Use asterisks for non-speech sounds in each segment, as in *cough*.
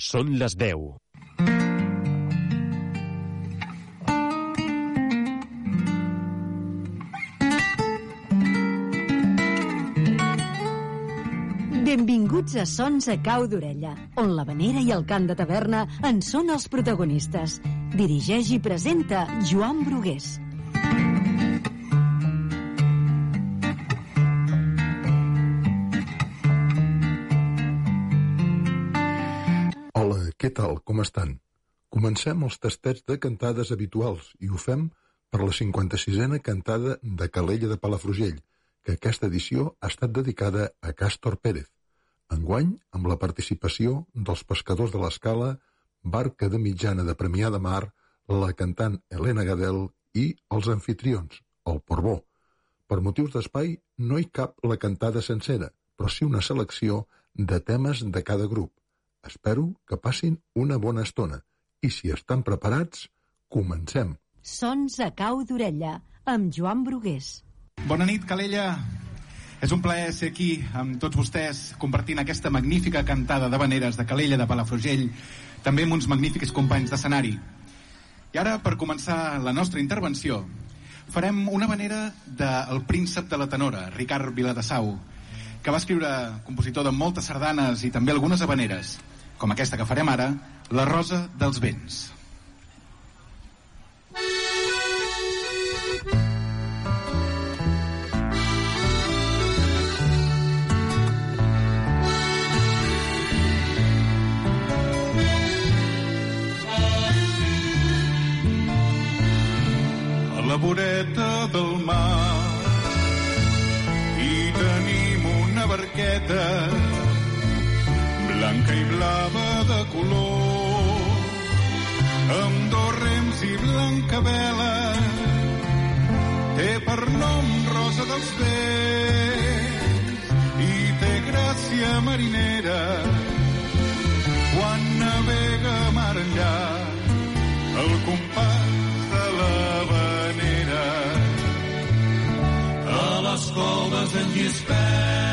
Són les 10. Benvinguts a Sons a Cau d'Orella, on la Vanera i el cant de taverna en són els protagonistes. Dirigeix i presenta Joan Brugués. Tal? Com estan? Comencem els tastets de cantades habituals i ho fem per la 56a cantada de Calella de Palafrugell, que aquesta edició ha estat dedicada a Càstor Pérez. Enguany, amb la participació dels pescadors de l'escala, barca de mitjana de Premià de Mar, la cantant Helena Gadel i els anfitrions, el Porbó. Per motius d'espai, no hi cap la cantada sencera, però sí una selecció de temes de cada grup. Espero que passin una bona estona. I si estan preparats, comencem. Sons a Cau d'Orella, amb Joan Brugués. Bona nit, Calella. És un plaer ser aquí amb tots vostès compartint aquesta magnífica cantada de veneres de Calella de Palafrugell, també amb uns magnífics companys d'escenari. I ara, per començar la nostra intervenció, farem una venera del príncep de la tenora, Ricard Viladasau, que va escriure compositor de moltes sardanes i també algunes habaneres, com aquesta que farem ara, La rosa dels vents. la voreta del mar i tenim una barqueta blanca i blava de color. Amb dos rems i blanca vela té per nom Rosa dels Vents i té gràcia marinera. Quan navega mar enllà el compàs de la vanera a les coves en Gispert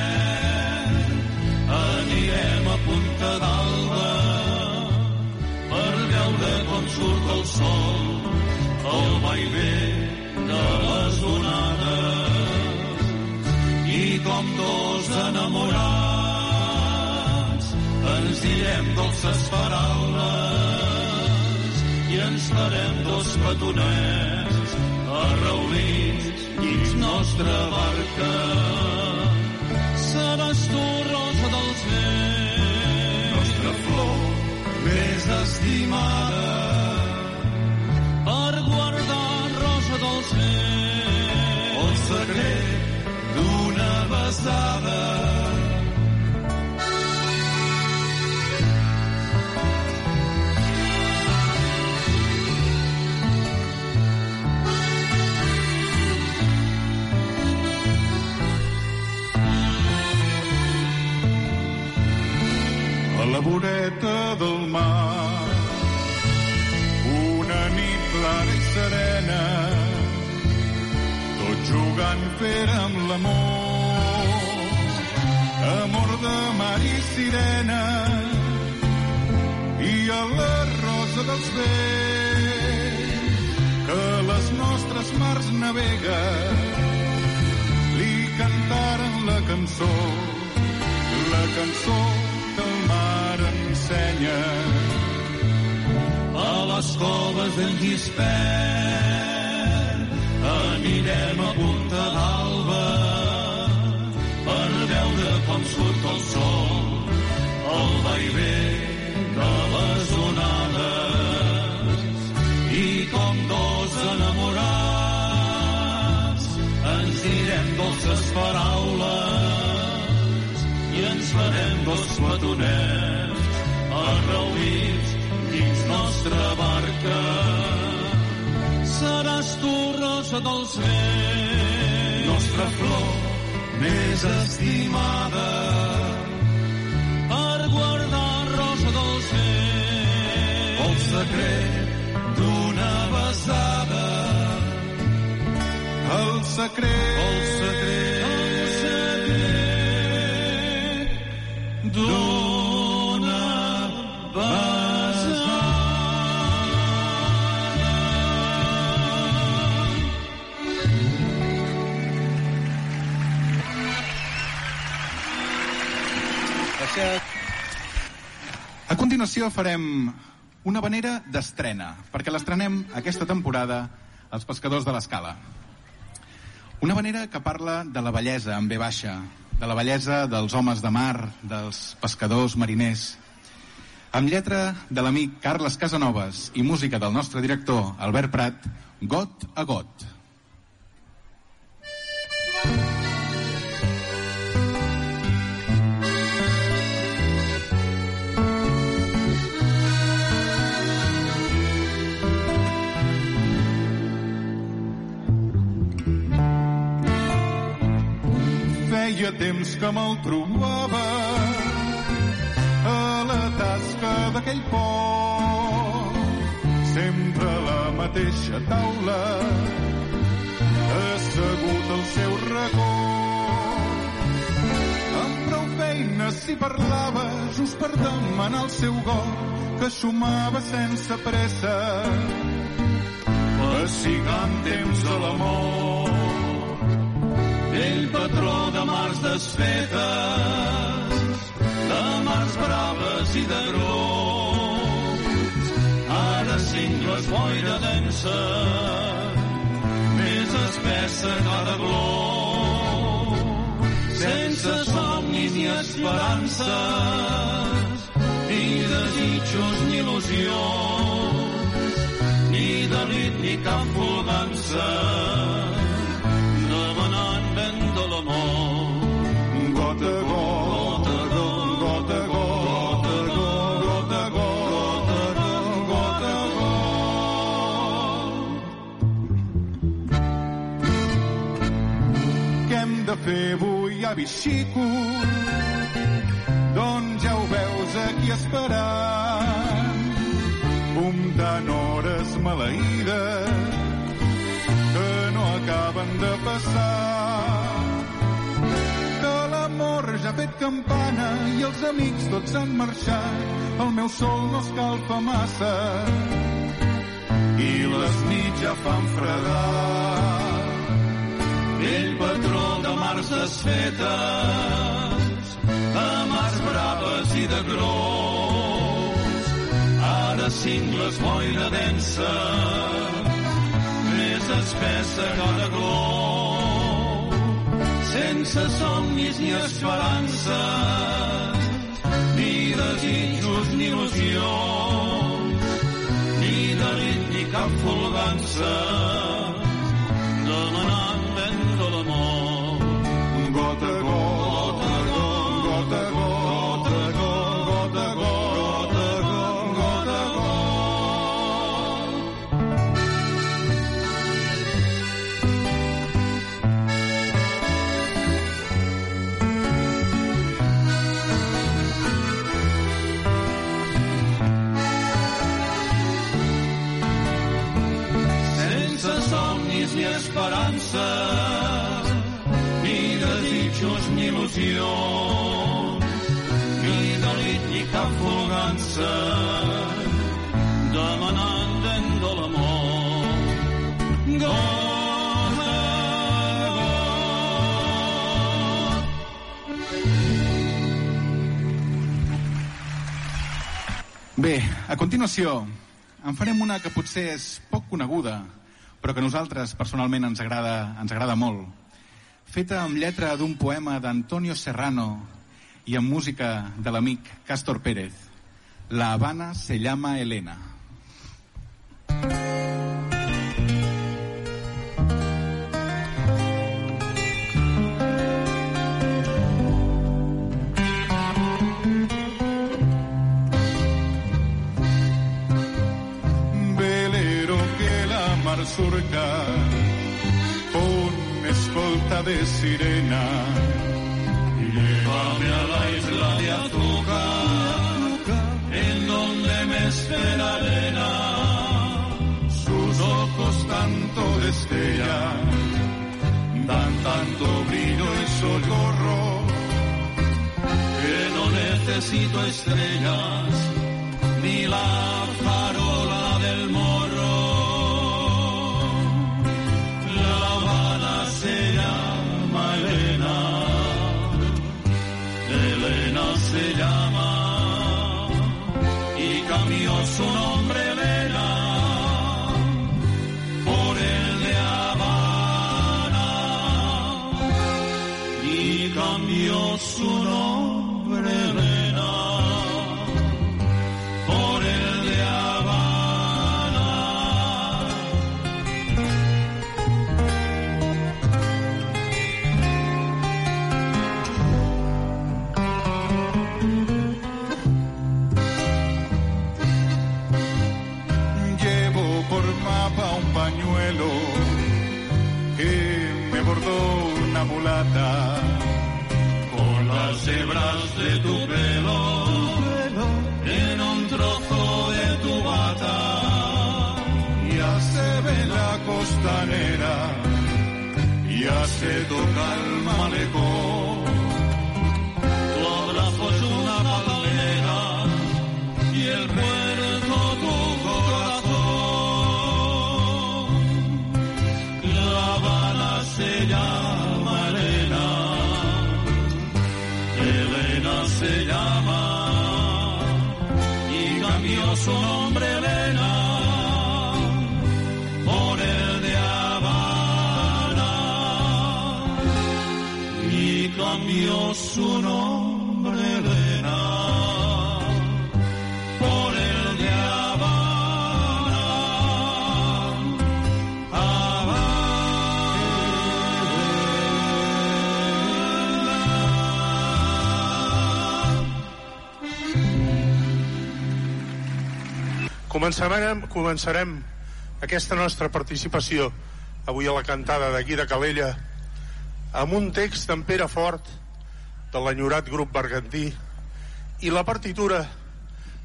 a Punta d'Alba per veure com surt el sol el vaivé de les onades i com dos enamorats ens direm dolces paraules i ens farem dos petonets arraulits dins nostra barca. Estimada, per guardar rosa dels vents, el secret d'una besada. a la voreta del mar tot jugant fèrem l'amor. Amor de mar i sirena i a la rosa dels vents que les nostres mars navega li cantaren la cançó la cançó que el mar ensenya. A les coves d'en Gispert anirem a Punta d'Alba per veure com surt el sol el vaivé de les onades i com dos enamorats ens direm dolces paraules i ens farem dos petonets arraulits dins nostra barca. Seràs tu, rosa dels vents, nostra flor més estimada, per guardar rosa dels vents, el secret d'una besada. El secret, el secret, el secret d'una A continuació farem una vanera d'estrena, perquè l'estrenem aquesta temporada als pescadors de l'escala. Una vanera que parla de la bellesa en ve baixa, de la bellesa dels homes de mar, dels pescadors mariners, amb lletra de l'amic Carles Casanovas i música del nostre director Albert Prat, got a got. Feia temps que me'l trobava a la tasca d'aquell port. Sempre a la mateixa taula, assegut al seu racó. Amb prou feines s'hi parlava just per demanar el seu got, que xumava sense pressa, pessigant temps de l'amor. Ell patró de mars desfetes, de mars braves i de grocs. Ara cingles boira densa, més espessa cada glob. Sense somnis ni esperances, ni desitjos ni il·lusions, ni delit ni cap fulgança fer avui, avi xico? Doncs ja ho veus aquí esperant, comptant hores maleïdes que no acaben de passar. Campana i els amics tots han marxat. El meu sol no escalfa massa i les nits ja fan fredar. Ell patró de mars desfetes, de mars braves i de gros. Ara cingles boira densa, més espessa cada glob. Sense somnis ni esperances, ni desitjos ni il·lusions, ni delit ni cap folgança, demanant ni cap folgança, demanant l'amor. Bé, a continuació, en farem una que potser és poc coneguda, però que a nosaltres personalment ens agrada, ens agrada molt. Feta amb lletra d'un poema d'Antonio Serrano i amb música de l'amic Castor Pérez. La Habana se llama Elena. velero que la mar surca escolta de sirena. Llévame a la isla de azúcar, en donde me espera arena. Sus ojos tanto destellan, dan tanto brillo y socorro, que no necesito estrellas ni la farola con las hebras de tu pelo en un trozo de tu bata. Ya se ve la costanera, ya se toca el malecón. Començarem, començarem aquesta nostra participació avui a la cantada d'aquí de Calella amb un text d'en Pere Fort de l'enyorat grup bergantí i la partitura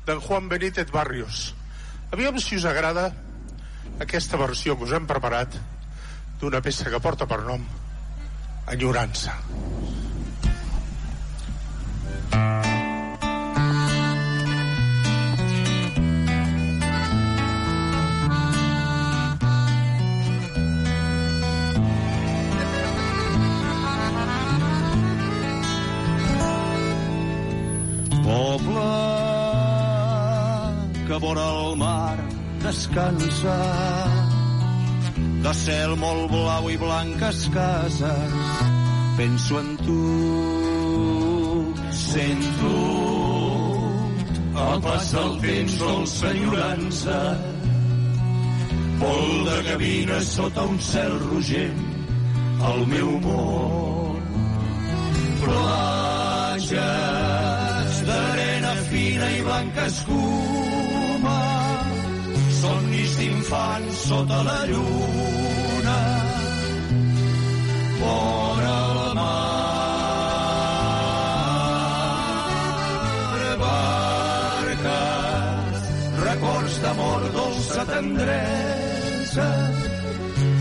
d'en Juan Benítez Barrios. Aviam si us agrada aquesta versió que us hem preparat d'una peça que porta per nom Enyorança. Poble que vora el mar descansa, de cel molt blau i blanques cases, penso en tu, sento a passar el temps dolça enyorança, pol de gavina sota un cel rogent, al meu món. I blanca escuma, somnis d'infants sota la lluna, vora el mar, barques, records d'amor, dolça tendresa,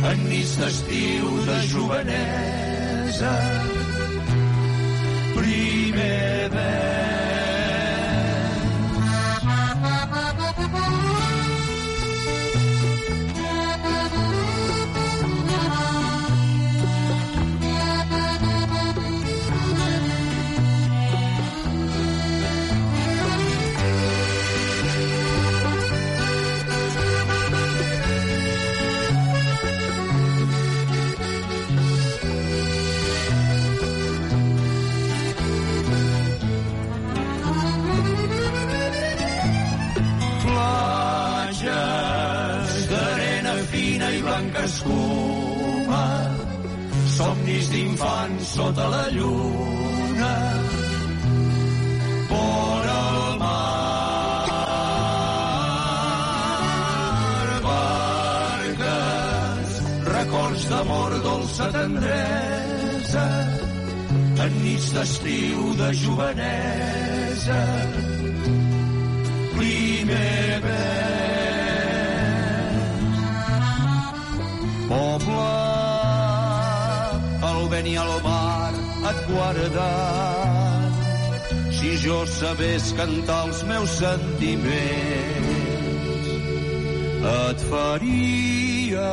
en nits d'estiu de jovenesa, primer vers. Escuma, somnis d'infants sota la lluna, vora el mar, barques, records d'amor, dolça tendresa, en nits d'estiu de jovenesa, primer vers. El vent i el mar et guarden. Si si jo sabés cantar els meus sentiments et faria,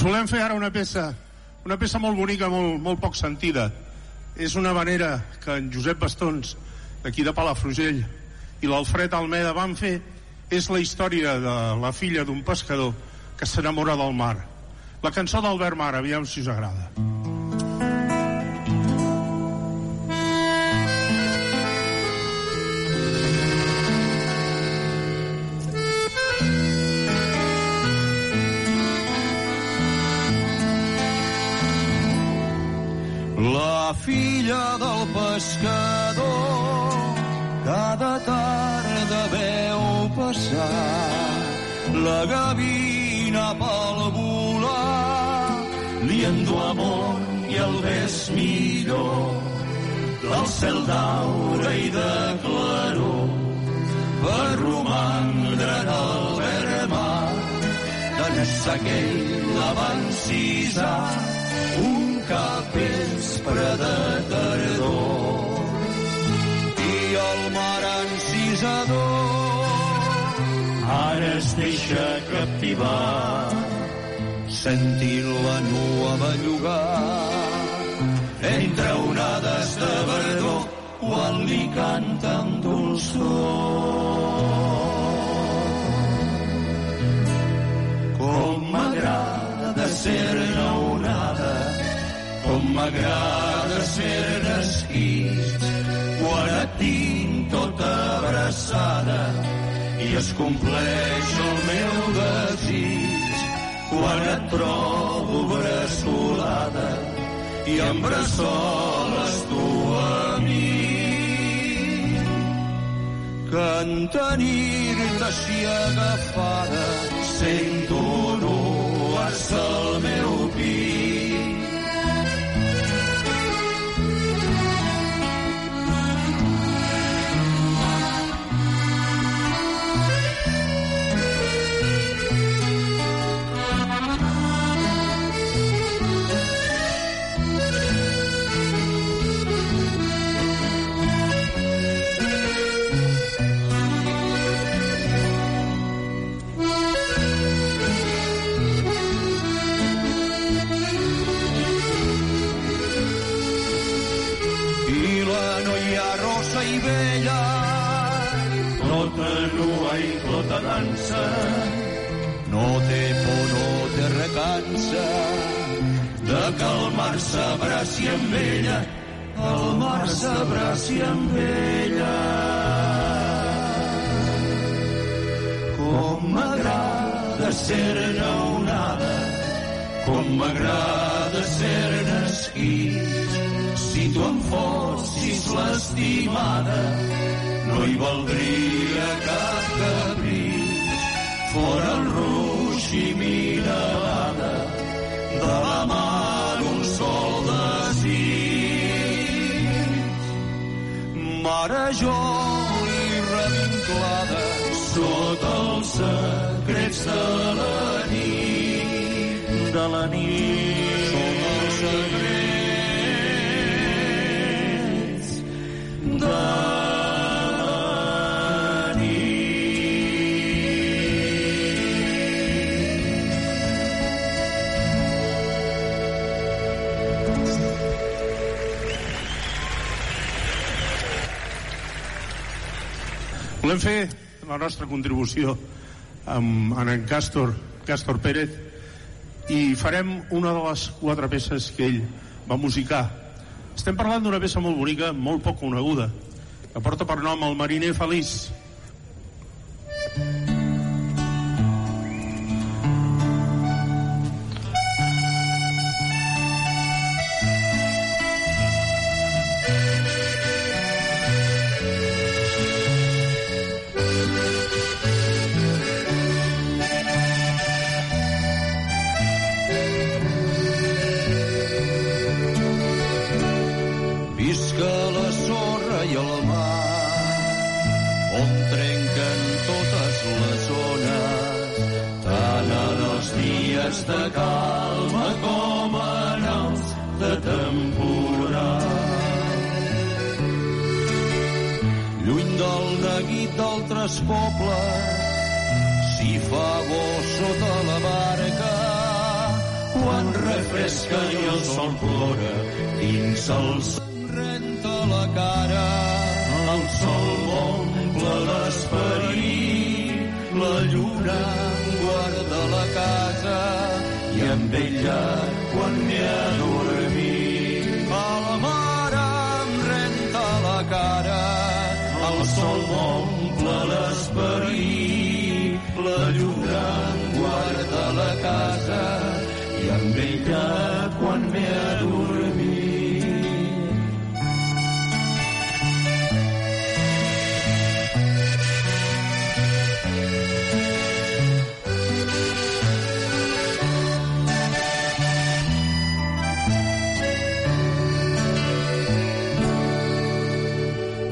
Us volem fer ara una peça, una peça molt bonica, molt, molt poc sentida. És una manera que en Josep Bastons, d'aquí de Palafrugell, i l'Alfred Almeda van fer, és la història de la filla d'un pescador que s'enamora del mar. La cançó d'Albert Mar, aviam si us agrada. La filla del pescador cada tarda veu passar la gavina pel volar li endu amor i el ves millor. Del cel d'aure i de claror per romandre en el verd mar d'ençà aquell la van cisar un capvespre de tardor. I el mar encisador ara es deixa captivar sentint la nua bellugar entre onades de verdor quan li canta amb dolçor. Com m'agrada ser-ne onada com m'agrada ser-ne esquist quan et tinc tota abraçada i es compleix el meu desig. Quan et trobo bressolada i em bressoles tu a mi. Que en tenir-te així agafada sento nues al meu dansa no té por, no té recança. De que el mar s'abraci amb ella el mar s'abraci amb ella. Com m'agrada ser-ne onada com m'agrada ser-ne esquís. Si tu em fossis l'estimada no hi valdria cap caprís fora el ruix i mi nevada de la mà d'un sol desig. Marejol i revinclada sota els secrets de la nit de la nit Volem fer la nostra contribució amb, en Càstor, Càstor Pérez i farem una de les quatre peces que ell va musicar. Estem parlant d'una peça molt bonica, molt poc coneguda, que porta per nom El mariner feliç. Pobles, si fa bo sota la barca, quan refresca i el sol plora, dins el se'n renta la cara, el sol omple l'esperit, la lluna guarda la casa i amb ella quan m'he adormit. A la mare em renta la cara, el sol m'omple l'esperit, la lluna guarda la casa i amb ella quan m'he adormit.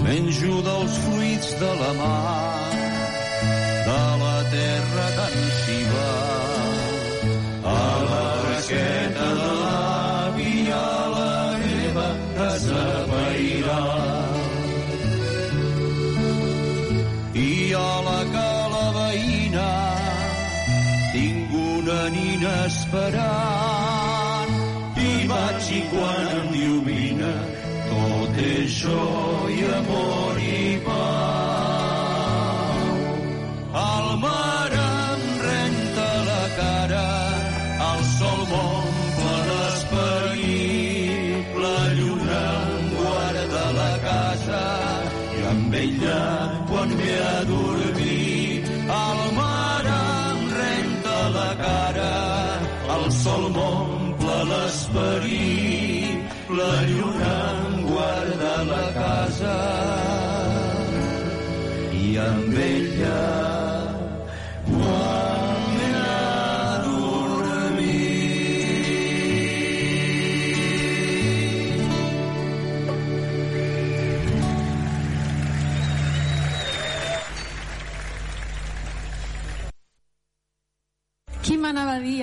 Menjo dels fruits de la mar, but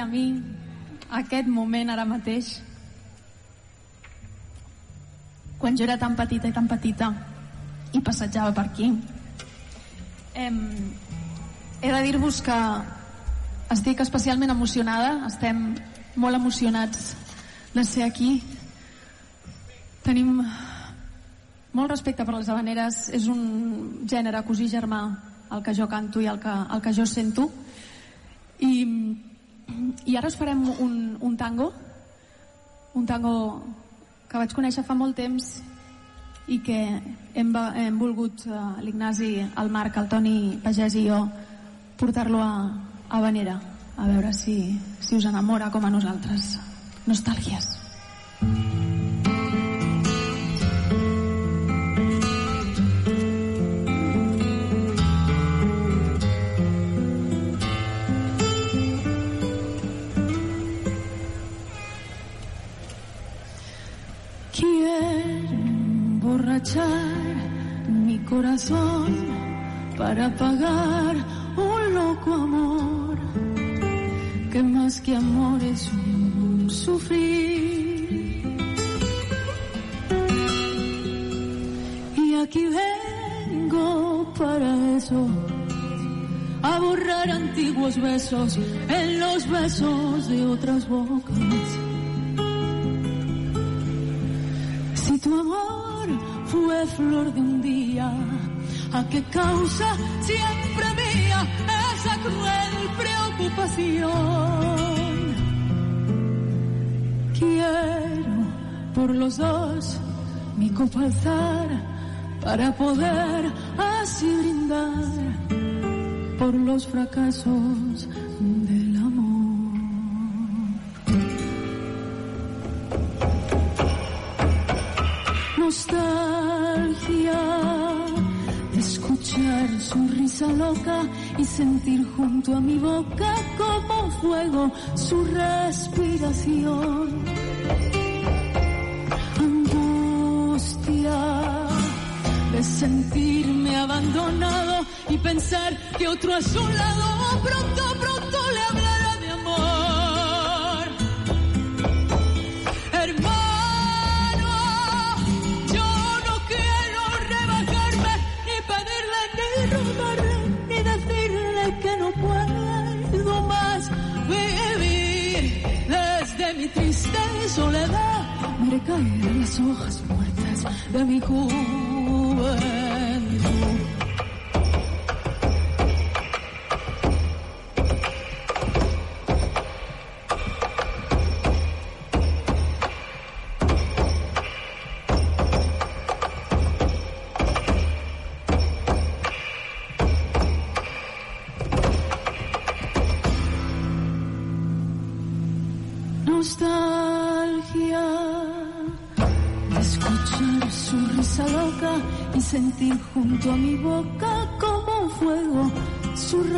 A mi aquest moment ara mateix? Quan jo era tan petita i tan petita i passejava per aquí em, he de dir-vos que estic especialment emocionada. Estem molt emocionats de ser aquí. Tenim molt respecte per les habaneres és un gènere cosí germà el que jo canto i el que, el que jo sento. I, i ara us farem un, un tango. Un tango que vaig conèixer fa molt temps i que hem, hem volgut eh, l'Ignasi, el Marc, el Toni Pagès i jo portar-lo a, a Vanera a veure si, si us enamora com a nosaltres. Nostàlgies. Quiero corazón para pagar un loco amor que más que amor es un sufrir. Y aquí vengo para eso, a borrar antiguos besos en los besos de otras bocas. Si tu amor fue flor de un día, ¿a qué causa siempre mía esa cruel preocupación? Quiero por los dos mi copa para poder así brindar por los fracasos del amor. Nostalgia loca y sentir junto a mi boca como fuego su respiración. Angustia de sentirme abandonado y pensar que otro a su lado pronto, pronto le hablará triste soledad, veré caer las hojas muertas de mi juventud.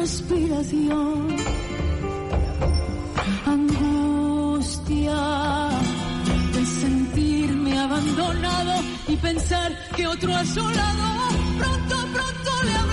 Respiración. Angustia de sentirme abandonado y pensar que otro a su lado pronto, pronto le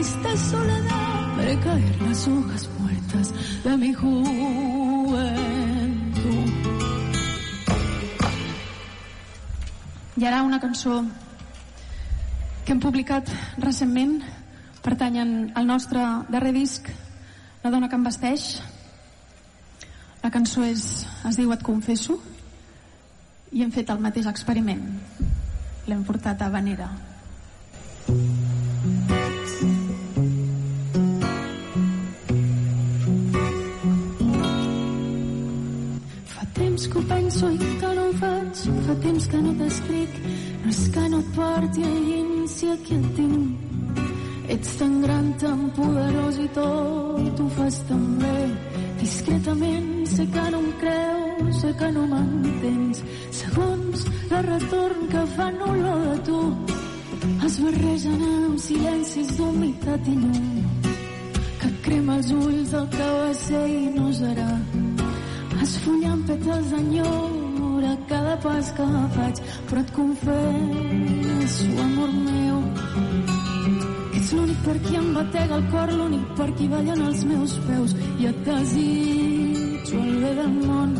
triste soledad veré caer las hojas muertas de mi juventud. I ara una cançó que hem publicat recentment, pertanyen al nostre darrer disc, La dona que em vesteix. La cançó és, es diu Et confesso, i hem fet el mateix experiment. L'hem portat a Vanera. Que ho penso i que no ho faig, fa temps que no t'escric, no és que no et porti a dins si aquí et tinc. Ets tan gran, tan poderós i tot ho fas tan bé. Discretament sé que no em creus, sé que no m'entens. Segons de retorn que fan olor de tu, es barregen amb silencis d'humitat i llum que crema els ulls del que va ser i no serà. Esfollant pètals d'enyor a cada pas que faig, però et confesso, amor meu, que ets l'únic per qui em batega el cor, l'únic per qui ballen els meus peus, i et desitjo el bé del món,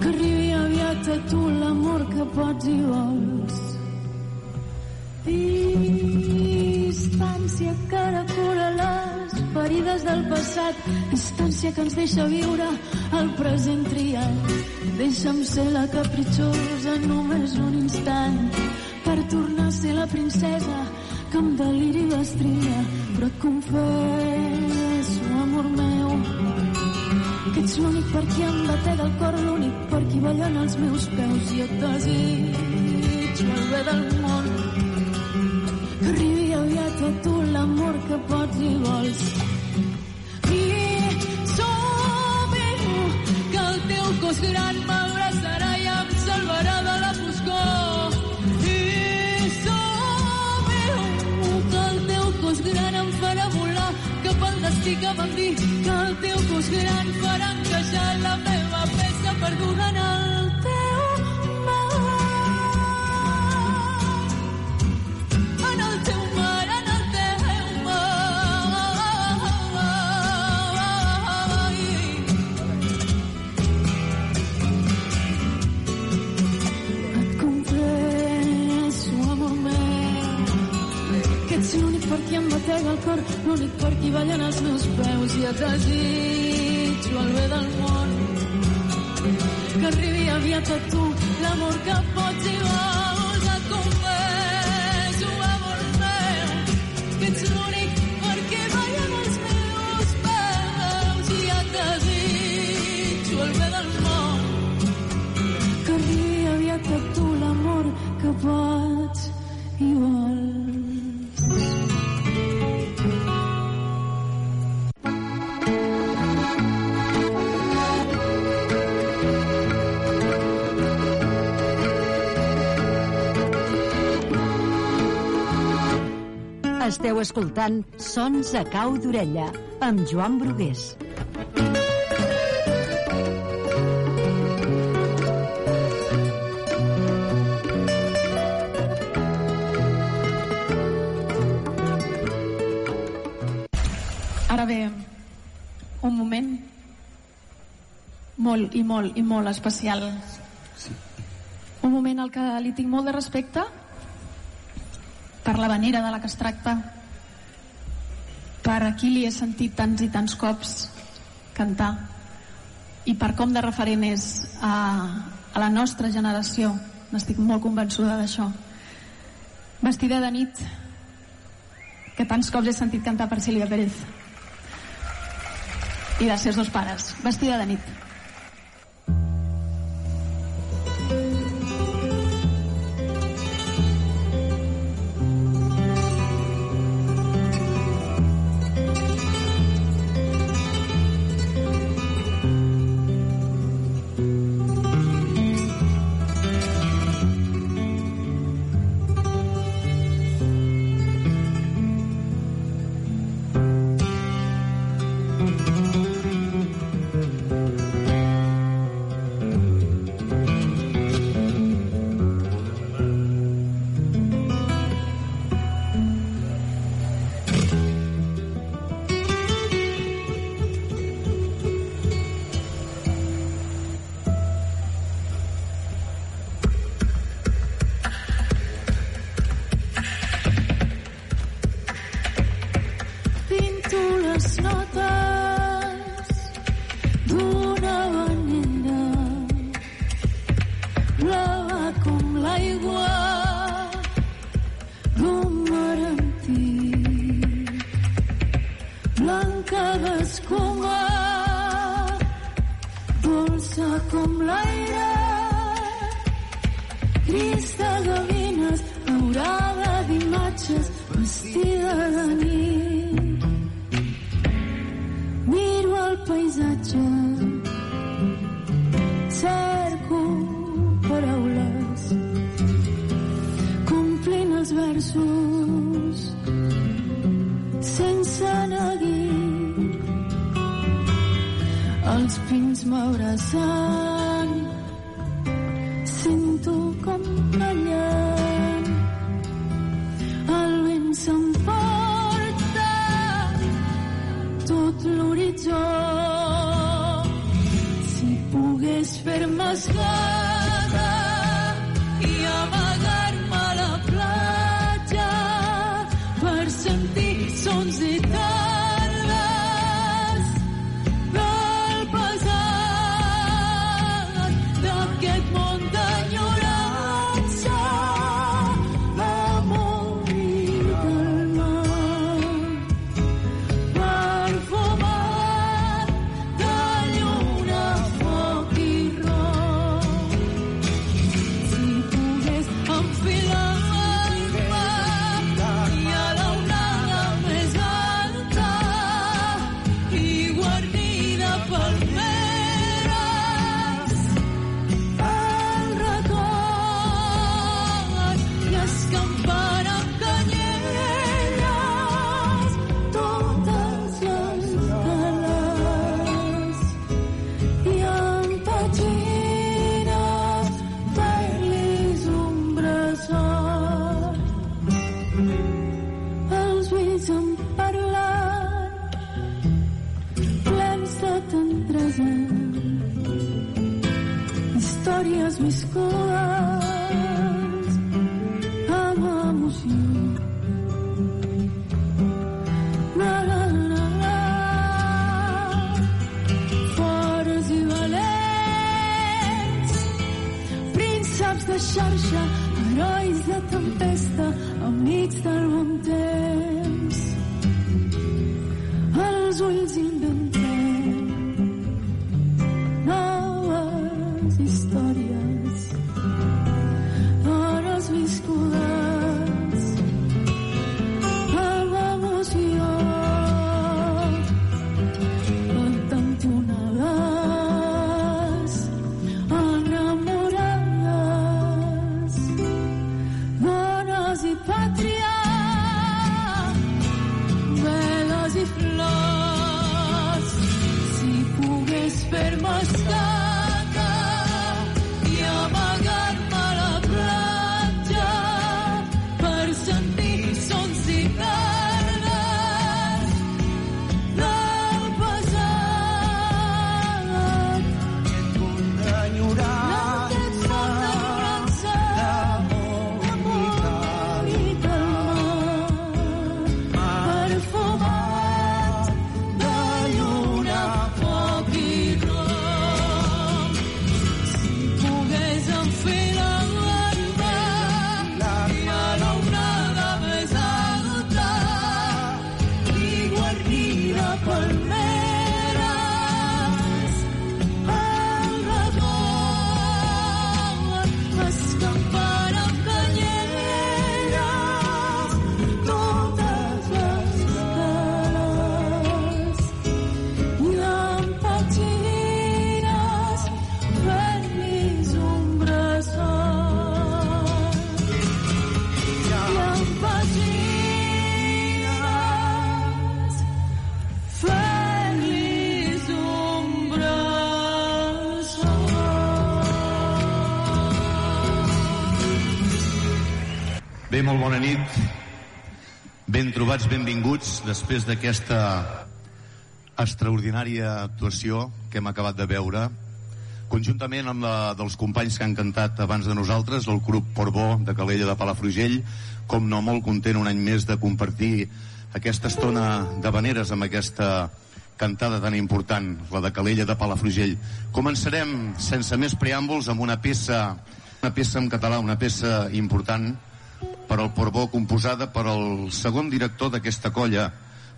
que arribi aviat a tu l'amor que pots i vols. Distància que cura les ferides del passat, distància que ens deixa viure el present triat. Deixa'm ser la capritxosa només un instant per tornar a ser la princesa que amb deliri vestria, però et confesso, amor meu, que ets l'únic per qui em batega el cor, l'únic per qui ballen els meus peus. I et desitjo el bé del món a tu l'amor que pots i vols. I som-hi, que el teu cos gran m'abraçarà i em salvarà de la foscor. I som-hi, que el teu cos gran em farà volar cap al destí que vam dir, que el teu cos gran farà encaixar la meva peça perduda en batega el cor, l'únic per qui ballen els meus peus i et desitjo el bé del món. Que arribi aviat a tu l'amor que pots i vols. Et confesso, amor meu, que ets l'únic per qui ballen els meus peus i et desitjo el bé del món que arribi aviat a tu l'amor que pots Esteu escoltant Sons a cau d'orella amb Joan Brugués. Ara bé, un moment molt i molt i molt especial. Un moment al que li tinc molt de respecte per la venera de la que es tracta per a qui li he sentit tants i tants cops cantar. I per com de referent és a, a la nostra generació. N'estic molt convençuda d'això. Vestida de nit que tants cops he sentit cantar per Sílvia Pérez. I dels seus dos pares. Vestida de nit. Bona nit. Ben trobats, benvinguts després d'aquesta extraordinària actuació que hem acabat de veure conjuntament amb la dels companys que han cantat abans de nosaltres, el grup Porbó de Calella de Palafrugell, com no molt content un any més de compartir aquesta estona de veneres amb aquesta cantada tan important, la de Calella de Palafrugell. Començarem, sense més preàmbuls, amb una peça, una peça en català, una peça important per al Porbó, composada per el segon director d'aquesta colla,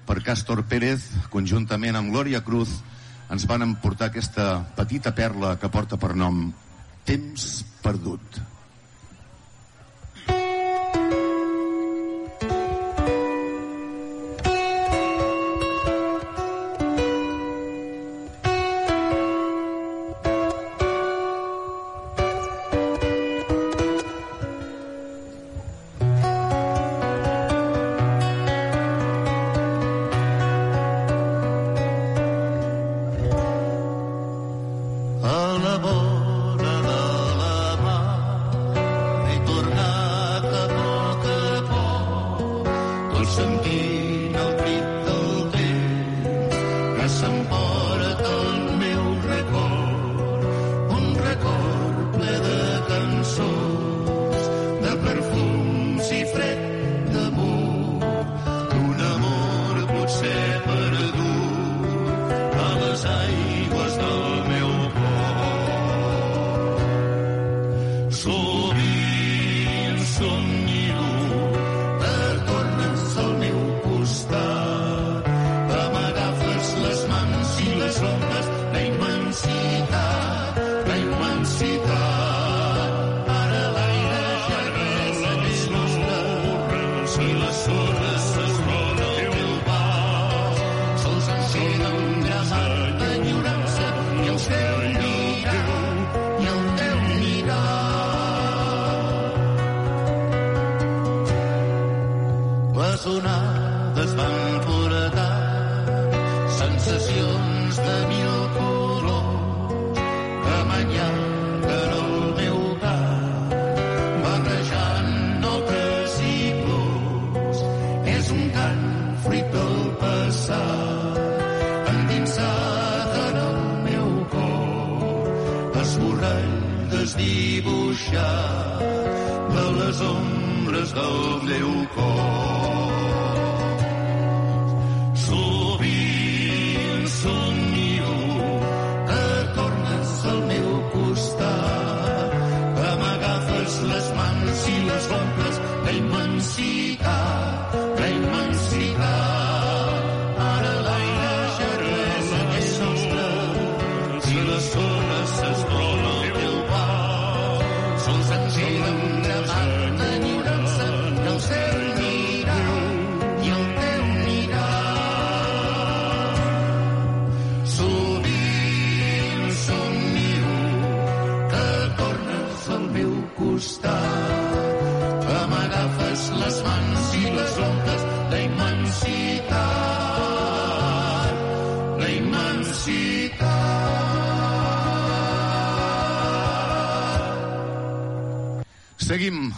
per Càstor Pérez, conjuntament amb Glòria Cruz, ens van emportar aquesta petita perla que porta per nom Temps perdut.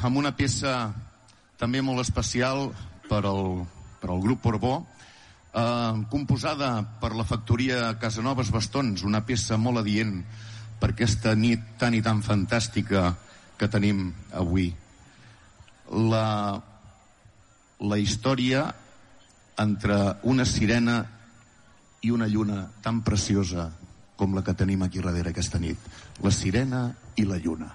Amb una peça també molt especial per al, per al grup Porbó, eh, composada per la factoria Casanovas Bastons, una peça molt adient per aquesta nit tan i tan fantàstica que tenim avui. La, la història entre una sirena i una lluna tan preciosa com la que tenim aquí darrere aquesta nit. La sirena i la lluna.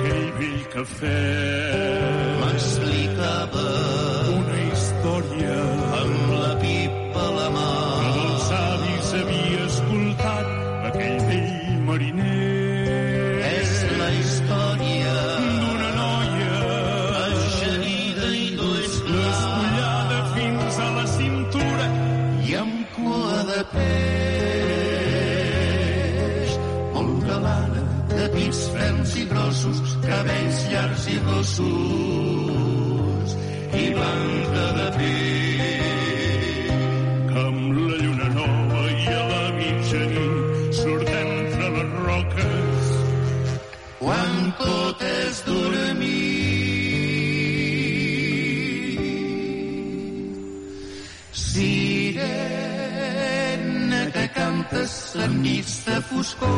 D'aquell vell cafè. M'explicava una història amb la pipa llargs i blanca de pell. amb la lluna nova i a la mitjanit surten entre les roques quan tot és dormir. Sirena que cantes en nits de foscor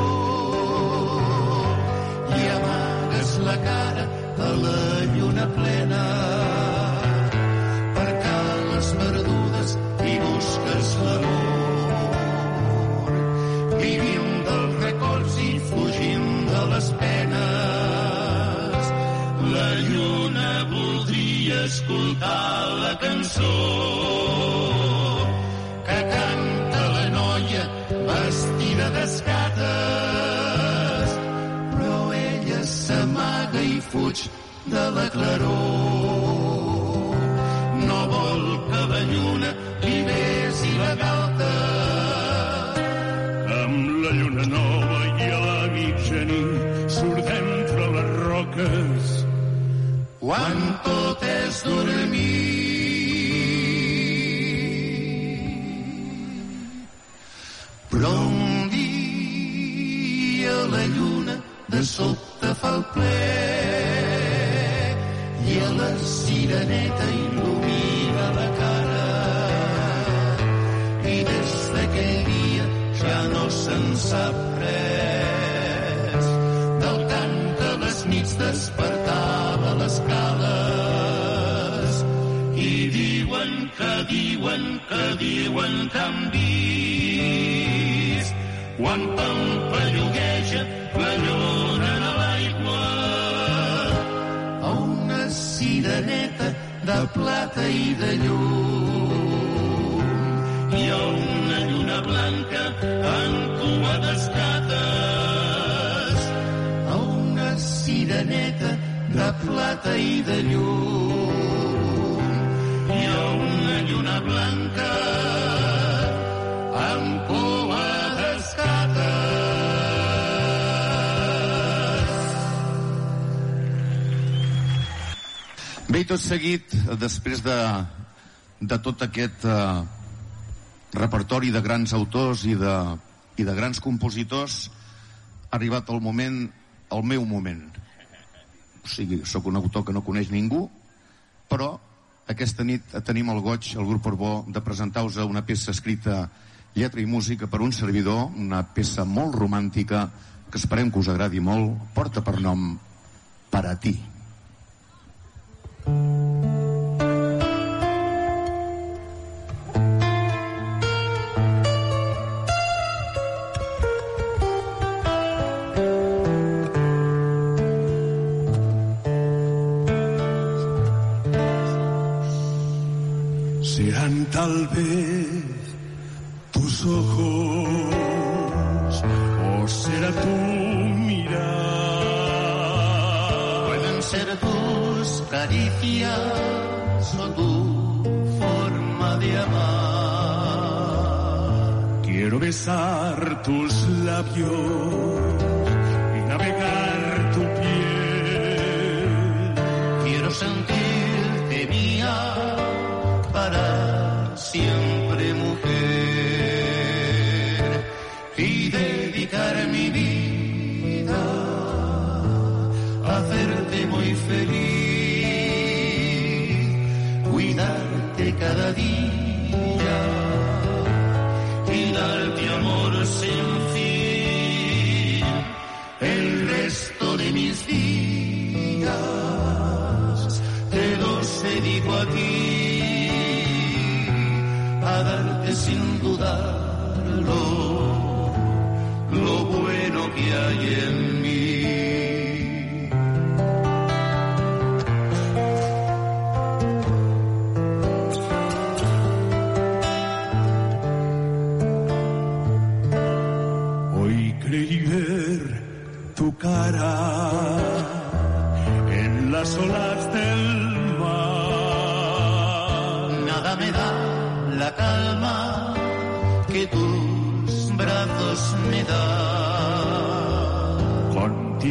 i amagues la cara la lluna plena perdudes i de les penes. La lluna escoltar la cançó que canta la noia vestida d'escates, fuig de la claror. No vol que lluna li besi la galta, amb la lluna nova i a la mitjanit surten entre les roques quan tot és dormir. Però un dia la lluna de sobte fa el ple sireneta il·lumina la cara. I des d'aquell dia ja no se'n sap res. Del cant que les nits despertava les cales. I diuen que diuen que diuen que han vist quan pampallugueja la lluna a l'aigua. A una sireneta de plata i de llum. I a una lluna blanca en cua d'escates a una sireneta de plata i de llum. I a una lluna blanca I tot seguit, després de, de tot aquest eh, repertori de grans autors i de, i de grans compositors, ha arribat el moment, el meu moment. O sigui, sóc un autor que no coneix ningú, però aquesta nit tenim el goig, el grup Orbó, de presentar-vos una peça escrita lletra i música per un servidor, una peça molt romàntica que esperem que us agradi molt, porta per nom Per a ti. Serán tal vez tus ojos o será tu caricias o tu forma de amar. Quiero besar tus labios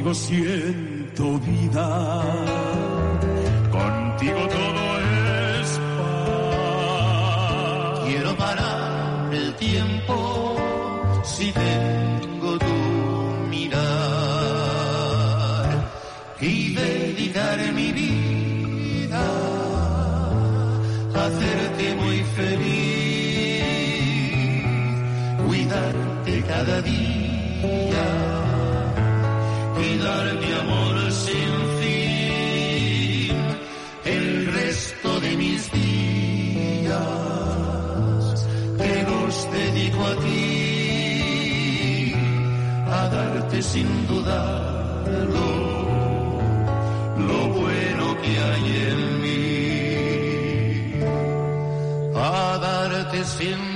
contigo siento vida. lo bueno que hay en mí, a darte siempre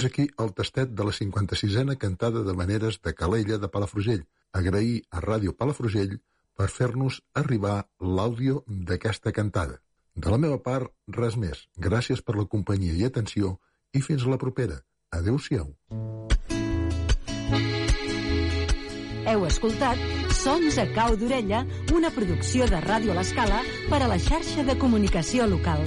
fins aquí el tastet de la 56a cantada de maneres de Calella de Palafrugell. Agrair a Ràdio Palafrugell per fer-nos arribar l'àudio d'aquesta cantada. De la meva part, res més. Gràcies per la companyia i atenció i fins la propera. Adéu-siau. Heu escoltat Sons a cau d'orella, una producció de Ràdio a l'Escala per a la xarxa de comunicació local.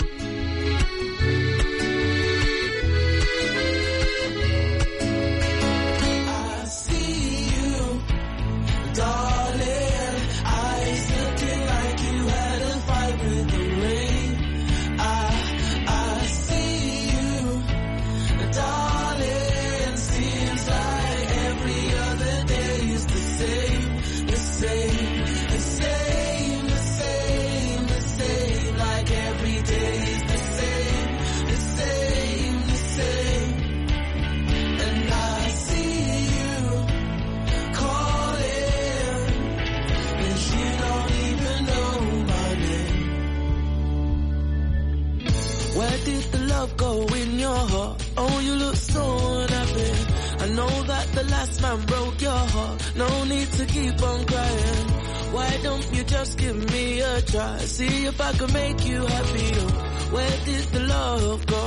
Man broke your heart. No need to keep on crying. Why don't you just give me a try? See if I can make you happier. Where did the love go?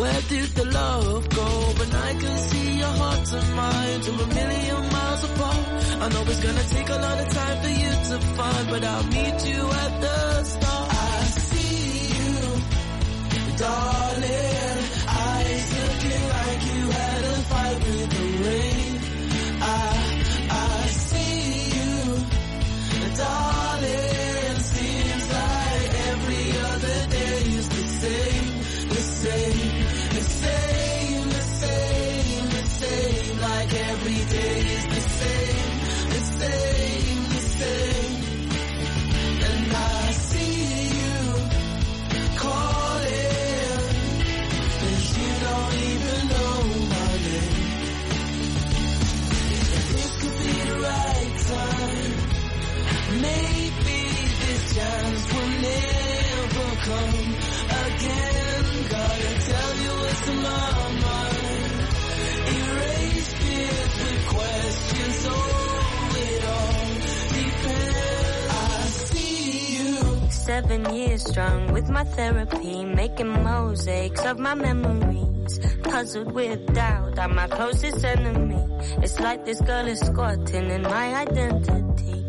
Where did the love go? But I can see your heart and mine to a million miles apart. I know it's gonna take a lot of time for you to find but I'll meet you at the start. I see you, darling. Eyes looking like you had a fight with Seven years strong with my therapy, making mosaics of my memories. Puzzled with doubt, I'm my closest enemy. It's like this girl is squatting in my identity.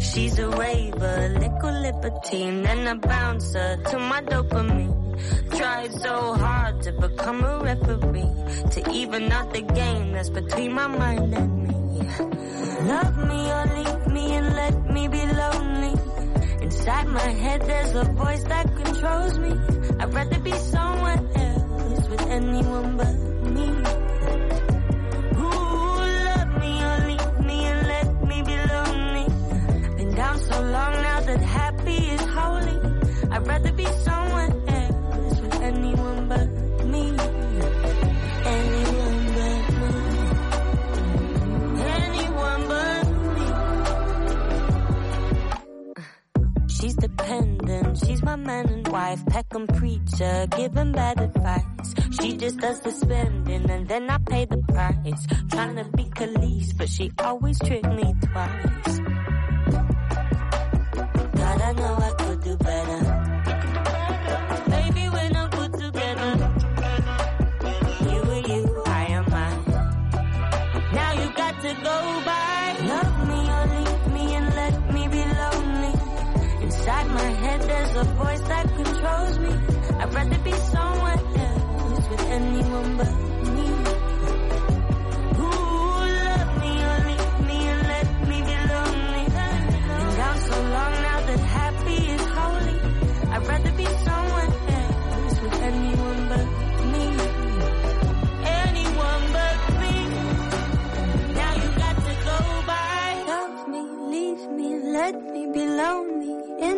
She's a raver, liquid libertine, and a bouncer to my dopamine. Tried so hard to become a referee, to even out the game that's between my mind and me. Love me or leave me and let me be lonely. Inside my head there's a voice that controls me. I'd rather be somewhere else with anyone but me. Ooh, love me or leave me and let me be lonely. Been down so long now that happy is holy. I'd rather be somewhere my man and wife, Peckham preacher, giving bad advice. She just does the spending and then I pay the price. Trying to be Khalees, but she always tricked me twice. God, I know I could do better.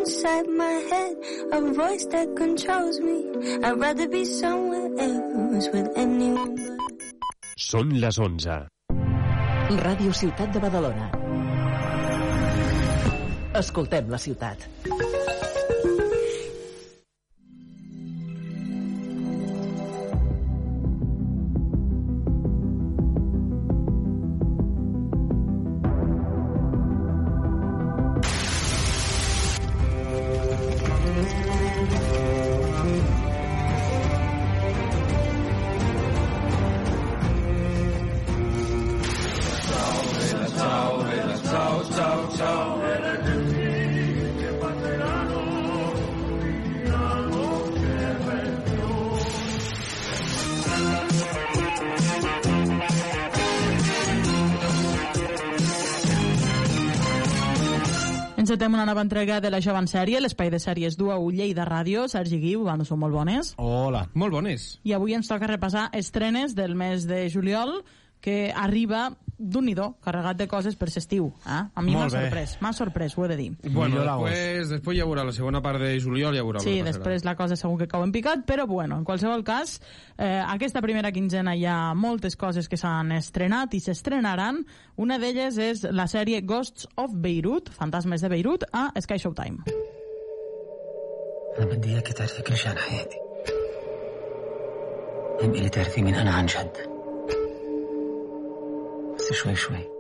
Inside my head, a voice that controls me. I'd rather be somewhere else with anyone but Són les 11. Ràdio Ciutat de Badalona. Escoltem la ciutat. Nova entrega de la jove en sèrie, l'espai de sèries du a Ullei de Ràdio. Sergi Guiu, bando, són molt bones. Hola, molt bones. I avui ens toca repassar estrenes del mes de juliol, que arriba d'un nidó, carregat de coses per l'estiu. Eh? A mi m'ha Molt bé. sorprès, m'ha sorprès, ho he de dir. Bueno, Millor l'agost. després, després ja veurà la segona part de juliol, ja veurà. Sí, el que passarà. després la cosa segur que cau en picat, però bueno, en qualsevol cas, eh, aquesta primera quinzena hi ha moltes coses que s'han estrenat i s'estrenaran. Una d'elles és la sèrie Ghosts of Beirut, Fantasmes de Beirut, a Sky Showtime. أنا بدي إياك تعرفي كل شيء عن حياتي يبقى لي تعرفي مين أنا عن جد 子水水。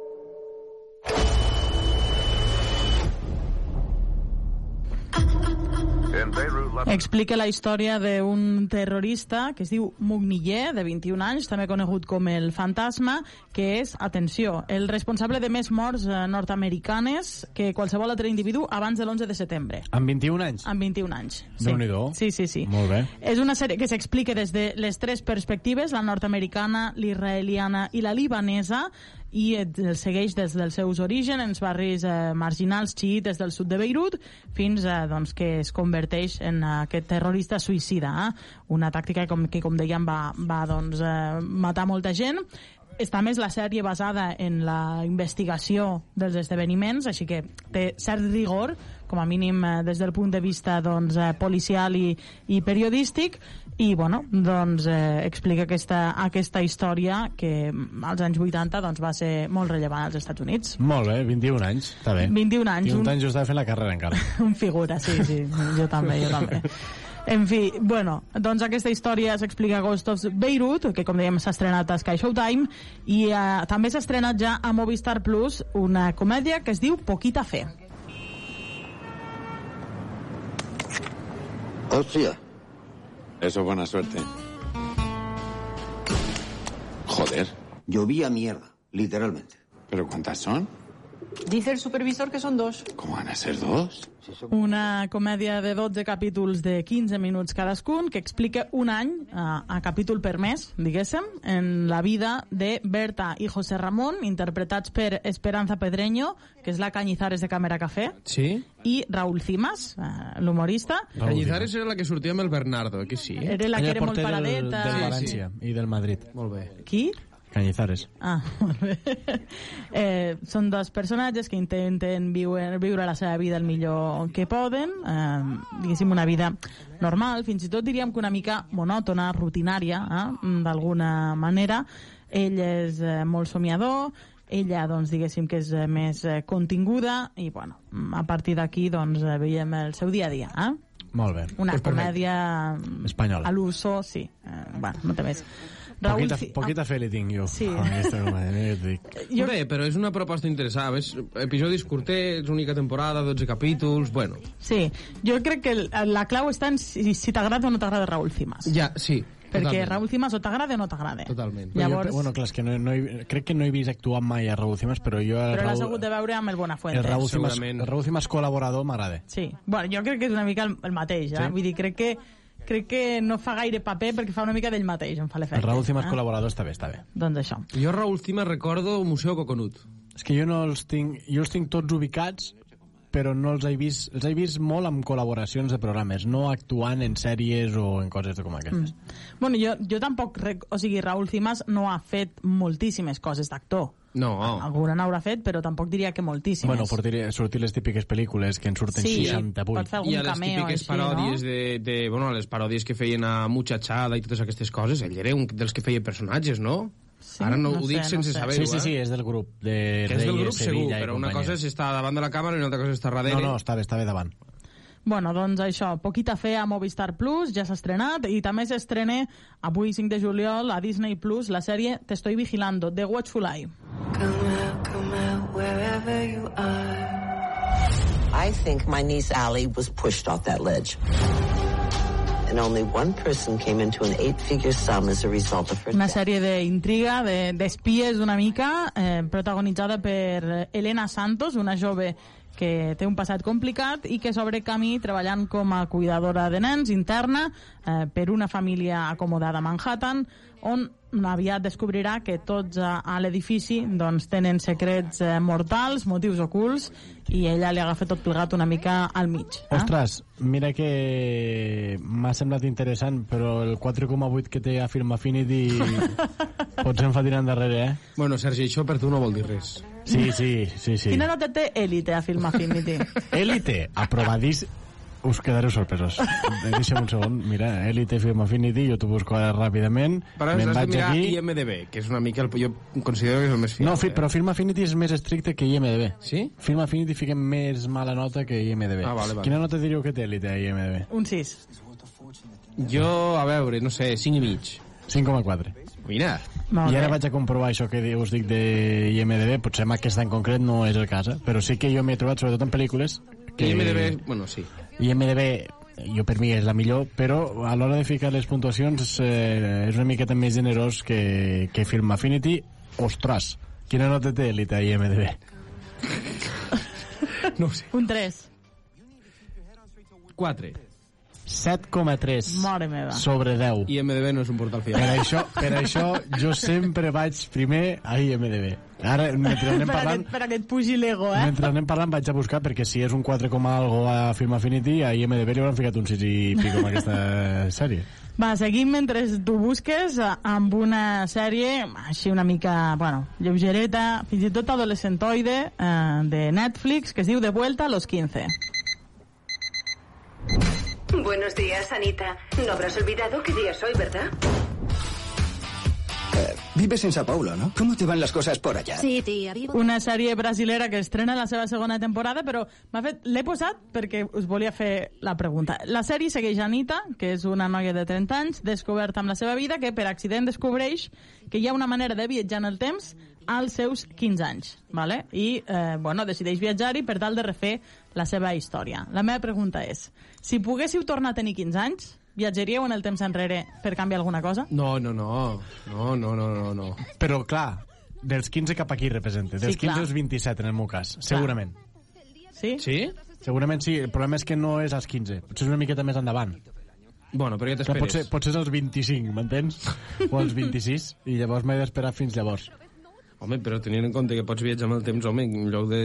Explica la història d'un terrorista que es diu Mugniller, de 21 anys, també conegut com el Fantasma, que és, atenció, el responsable de més morts eh, nord-americanes que qualsevol altre individu abans de l'11 de setembre. Amb 21 anys? Amb 21 anys. Sí. déu nhi Sí, sí, sí. Molt bé. És una sèrie que s'explica des de les tres perspectives, la nord-americana, l'israeliana i la libanesa, i el segueix des dels seus orígens en barris eh, marginals xiites del sud de Beirut fins a, doncs, que es converteix en aquest terrorista suïcida. Eh? Una tàctica com, que, com dèiem, va, va doncs, eh, matar molta gent. Està més la sèrie basada en la investigació dels esdeveniments, així que té cert rigor, com a mínim eh, des del punt de vista doncs, eh, policial i, i periodístic, i bueno, doncs, eh, explica aquesta, aquesta història que mm, als anys 80 doncs, va ser molt rellevant als Estats Units. Molt bé, 21 anys, està bé. 21 anys, 21 un- anys jo estava fent la carrera encara. *laughs* un figura, sí, sí, jo també, jo també. En fi, bueno, doncs aquesta història s'explica a Ghost of Beirut, que com dèiem s'ha estrenat a Sky Showtime, i eh, també s'ha estrenat ja a Movistar Plus una comèdia que es diu Poquita Fe. Hostia. Eso es buena suerte. Joder. Llovía mierda, literalmente. ¿Pero cuántas son? Dice el supervisor que son dos. ¿Cómo van a ser dos? Una comèdia de 12 capítols de 15 minuts cadascun que explica un any a, a capítol per mes, diguéssim, en la vida de Berta i José Ramón, interpretats per Esperanza Pedreño, que és la Cañizares de Càmera Café, Sí? i Raúl Cimas, eh, l'humorista. Cañizares era la que sortia amb el Bernardo, que sí? Era la que era molt porter del, paradeta. del Sí, València i del Madrid. Molt bé. Qui? Cañizares. Ah, *laughs* molt bé. Eh, són dos personatges que intenten viure, viure la seva vida el millor que poden, eh, diguéssim una vida normal, fins i tot diríem que una mica monòtona, rutinària, eh, d'alguna manera. Ell és eh, molt somiador, ella, doncs, diguéssim que és eh, més eh, continguda, i, bueno, a partir d'aquí, doncs, eh, veiem el seu dia a dia, eh? Molt bé. Una Pues comèdia Espanyola. a l'uso, sí. Eh, bueno, no té més. Raúl Poquita, poquita fe li tinc jo. Sí. a aquesta comèdia, jo. Bé, *laughs* però és una proposta interessant. Ves, episodis curtets, única temporada, 12 capítols... Bueno, Sí, jo crec que la clau està en si, si t'agrada o no t'agrada Raúl Cimas. ja, sí. Perquè totalment. Raúl Cimas o t'agrada o no t'agrada. Totalment. Llavors, Jo, bueno, clar, és que no, no he, crec que no he vist actuar mai a Raúl Cimas, però jo... el però l'has Raúl- hagut de veure amb el Buenafuente. el Raúl Cimas, el Raúl Cimas col·laborador m'agrada. Sí, bueno, jo crec que és una mica el, el mateix, eh? Sí? Vull dir, crec que crec que no fa gaire paper perquè fa una mica d'ell mateix, em fa l'efecte. El Raúl Cimas eh? col·laborador està bé, està bé. Doncs això. Jo Raúl Cimas recordo Museu Coconut. És que jo no els tinc... Jo els tinc tots ubicats, però no els he vist... Els he vist molt amb col·laboracions de programes, no actuant en sèries o en coses com aquestes. Mm. Bueno, jo, jo tampoc... Rec... O sigui, Raúl Cimas no ha fet moltíssimes coses d'actor. No. Alguna n'haurà fet, però tampoc diria que moltíssimes. Bueno, sortir, sortir les típiques pel·lícules que en surten Sí, 68. pot fer algun I a les típiques així, paròdies no? de, de... Bueno, a les paròdies que feien a Muchachada i totes aquestes coses, ell era un dels que feia personatges, no? Sí, Ara no, no ho sé, dic no sense sé. saber-ho, Sí, sí, sí, eh? és del grup. De Que és del grup segur, Sevilla i però una cosa és estar davant de la càmera i una altra cosa és estar darrere. No, no, està bé, està bé davant. Bueno, doncs això, Poquita Fe a Movistar Plus, ja s'ha estrenat, i també s'estrena avui 5 de juliol a Disney Plus la sèrie Te estoy vigilando, de Watchful Eye. Come out, come out, wherever you are. I think my niece Allie was pushed off that ledge. Una sèrie d'intriga, de- d'espies una mica, eh, protagonitzada per Elena Santos, una jove que té un passat complicat i que s'obre camí treballant com a cuidadora de nens interna eh, per una família acomodada a Manhattan, on aviat descobrirà que tots a, a l'edifici doncs, tenen secrets eh, mortals, motius ocults, i ella li agafa tot plegat una mica al mig. Eh? Ostres, mira que m'ha semblat interessant, però el 4,8 que té a Film Affinity *laughs* potser em fa tirar endarrere, eh? Bueno, Sergi, això per tu no vol dir res. Sí, sí, sí, sí. Quina nota té Elite a Film Affinity? Elite, aprovadís... Us quedareu sorpresos. Deixa'm un segon. Mira, Elite Film Affinity, jo t'ho busco ara ràpidament. Però has de vaig mirar aquí. IMDB, que és una mica el... Jo considero que és el més fiable. No, fi, però Film Affinity és més estricte que IMDB. Sí? Film Affinity fiquem més mala nota que IMDB. Ah, vale, vale. Quina nota diríeu que té Elite a IMDB? Un 6. Jo, a veure, no sé, 5 i mig. 5,4. Mira. I ara vaig a comprovar això que us dic de IMDB, potser amb aquesta en concret no és el cas, eh? però sí que jo m'he trobat, sobretot en pel·lícules, que... IMDB, bueno, sí. IMDB jo per mi és la millor, però a l'hora de ficar les puntuacions eh, és una miqueta més generós que, que Film Affinity. Ostres, quina nota té Elite a IMDB? *laughs* No ho sé. Un 3. 4. 7,3 Mare meva. sobre 10. IMDB no és un portal Per fiable. això, per això jo sempre vaig primer a IMDB. Ara, mentre anem *laughs* per, parlant, aquest, per aquest pugi l'ego, eh? mentre anem parlant vaig a buscar perquè si és un 4, coma algo a Film Affinity a IMDB li hauran ficat un 6 i pico amb aquesta *laughs* sèrie. Va, seguim mentre tu busques amb una sèrie així una mica, bueno, lleugereta, fins i tot adolescentoide eh, de Netflix que es diu De vuelta a los 15. Buenos días, Anita. No habrás olvidado qué día es hoy, ¿verdad? Eh, vives en Sao Paulo, ¿no? ¿Cómo te van las cosas por allá? Sí, tía, vivo... Una sèrie brasilera que estrena la seva segona temporada, però m'ha fet l'he posat perquè us volia fer la pregunta. La sèrie segueix Anita, que és una noia de 30 anys, descoberta amb la seva vida, que per accident descobreix que hi ha una manera de viatjar en el temps als seus 15 anys, ¿vale? i eh, bueno, decideix viatjar-hi per tal de refer la seva història. La meva pregunta és, si poguéssiu tornar a tenir 15 anys, viatjaríeu en el temps enrere per canviar alguna cosa? No, no, no. No, no, no, no, no. Però, clar, dels 15 cap aquí representa. Dels Sí, 15 clar. als 27, en el meu cas. Segurament. Sí? Sí? Segurament sí. El problema és que no és als 15. Potser és una miqueta més endavant. Bueno, però ja t'esperes. potser, potser és als 25, m'entens? *laughs* o als 26. I llavors m'he d'esperar fins llavors. Home, però tenint en compte que pots viatjar amb el temps, home, en lloc de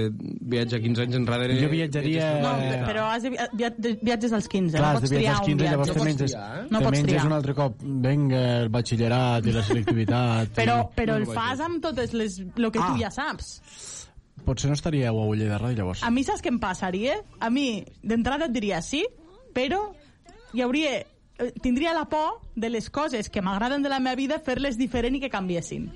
viatjar 15 anys enrere... Jo viatjaria- No, Eh, però has de, via, viatges als 15, Clar, no pots triar als un 15, llavors viatge. te menges, No te pots menges triar. un altre cop, venga, el batxillerat i la selectivitat. Però, i... però el fas amb totes les... el que Ah. tu ja saps. Potser no estaria a Uller de Ràdio, llavors. A mi saps què em passaria? A mi, d'entrada et diria sí, però hi hauria... eh, Tindria la por de les coses que m'agraden de la meva vida fer-les diferent i que canviessin.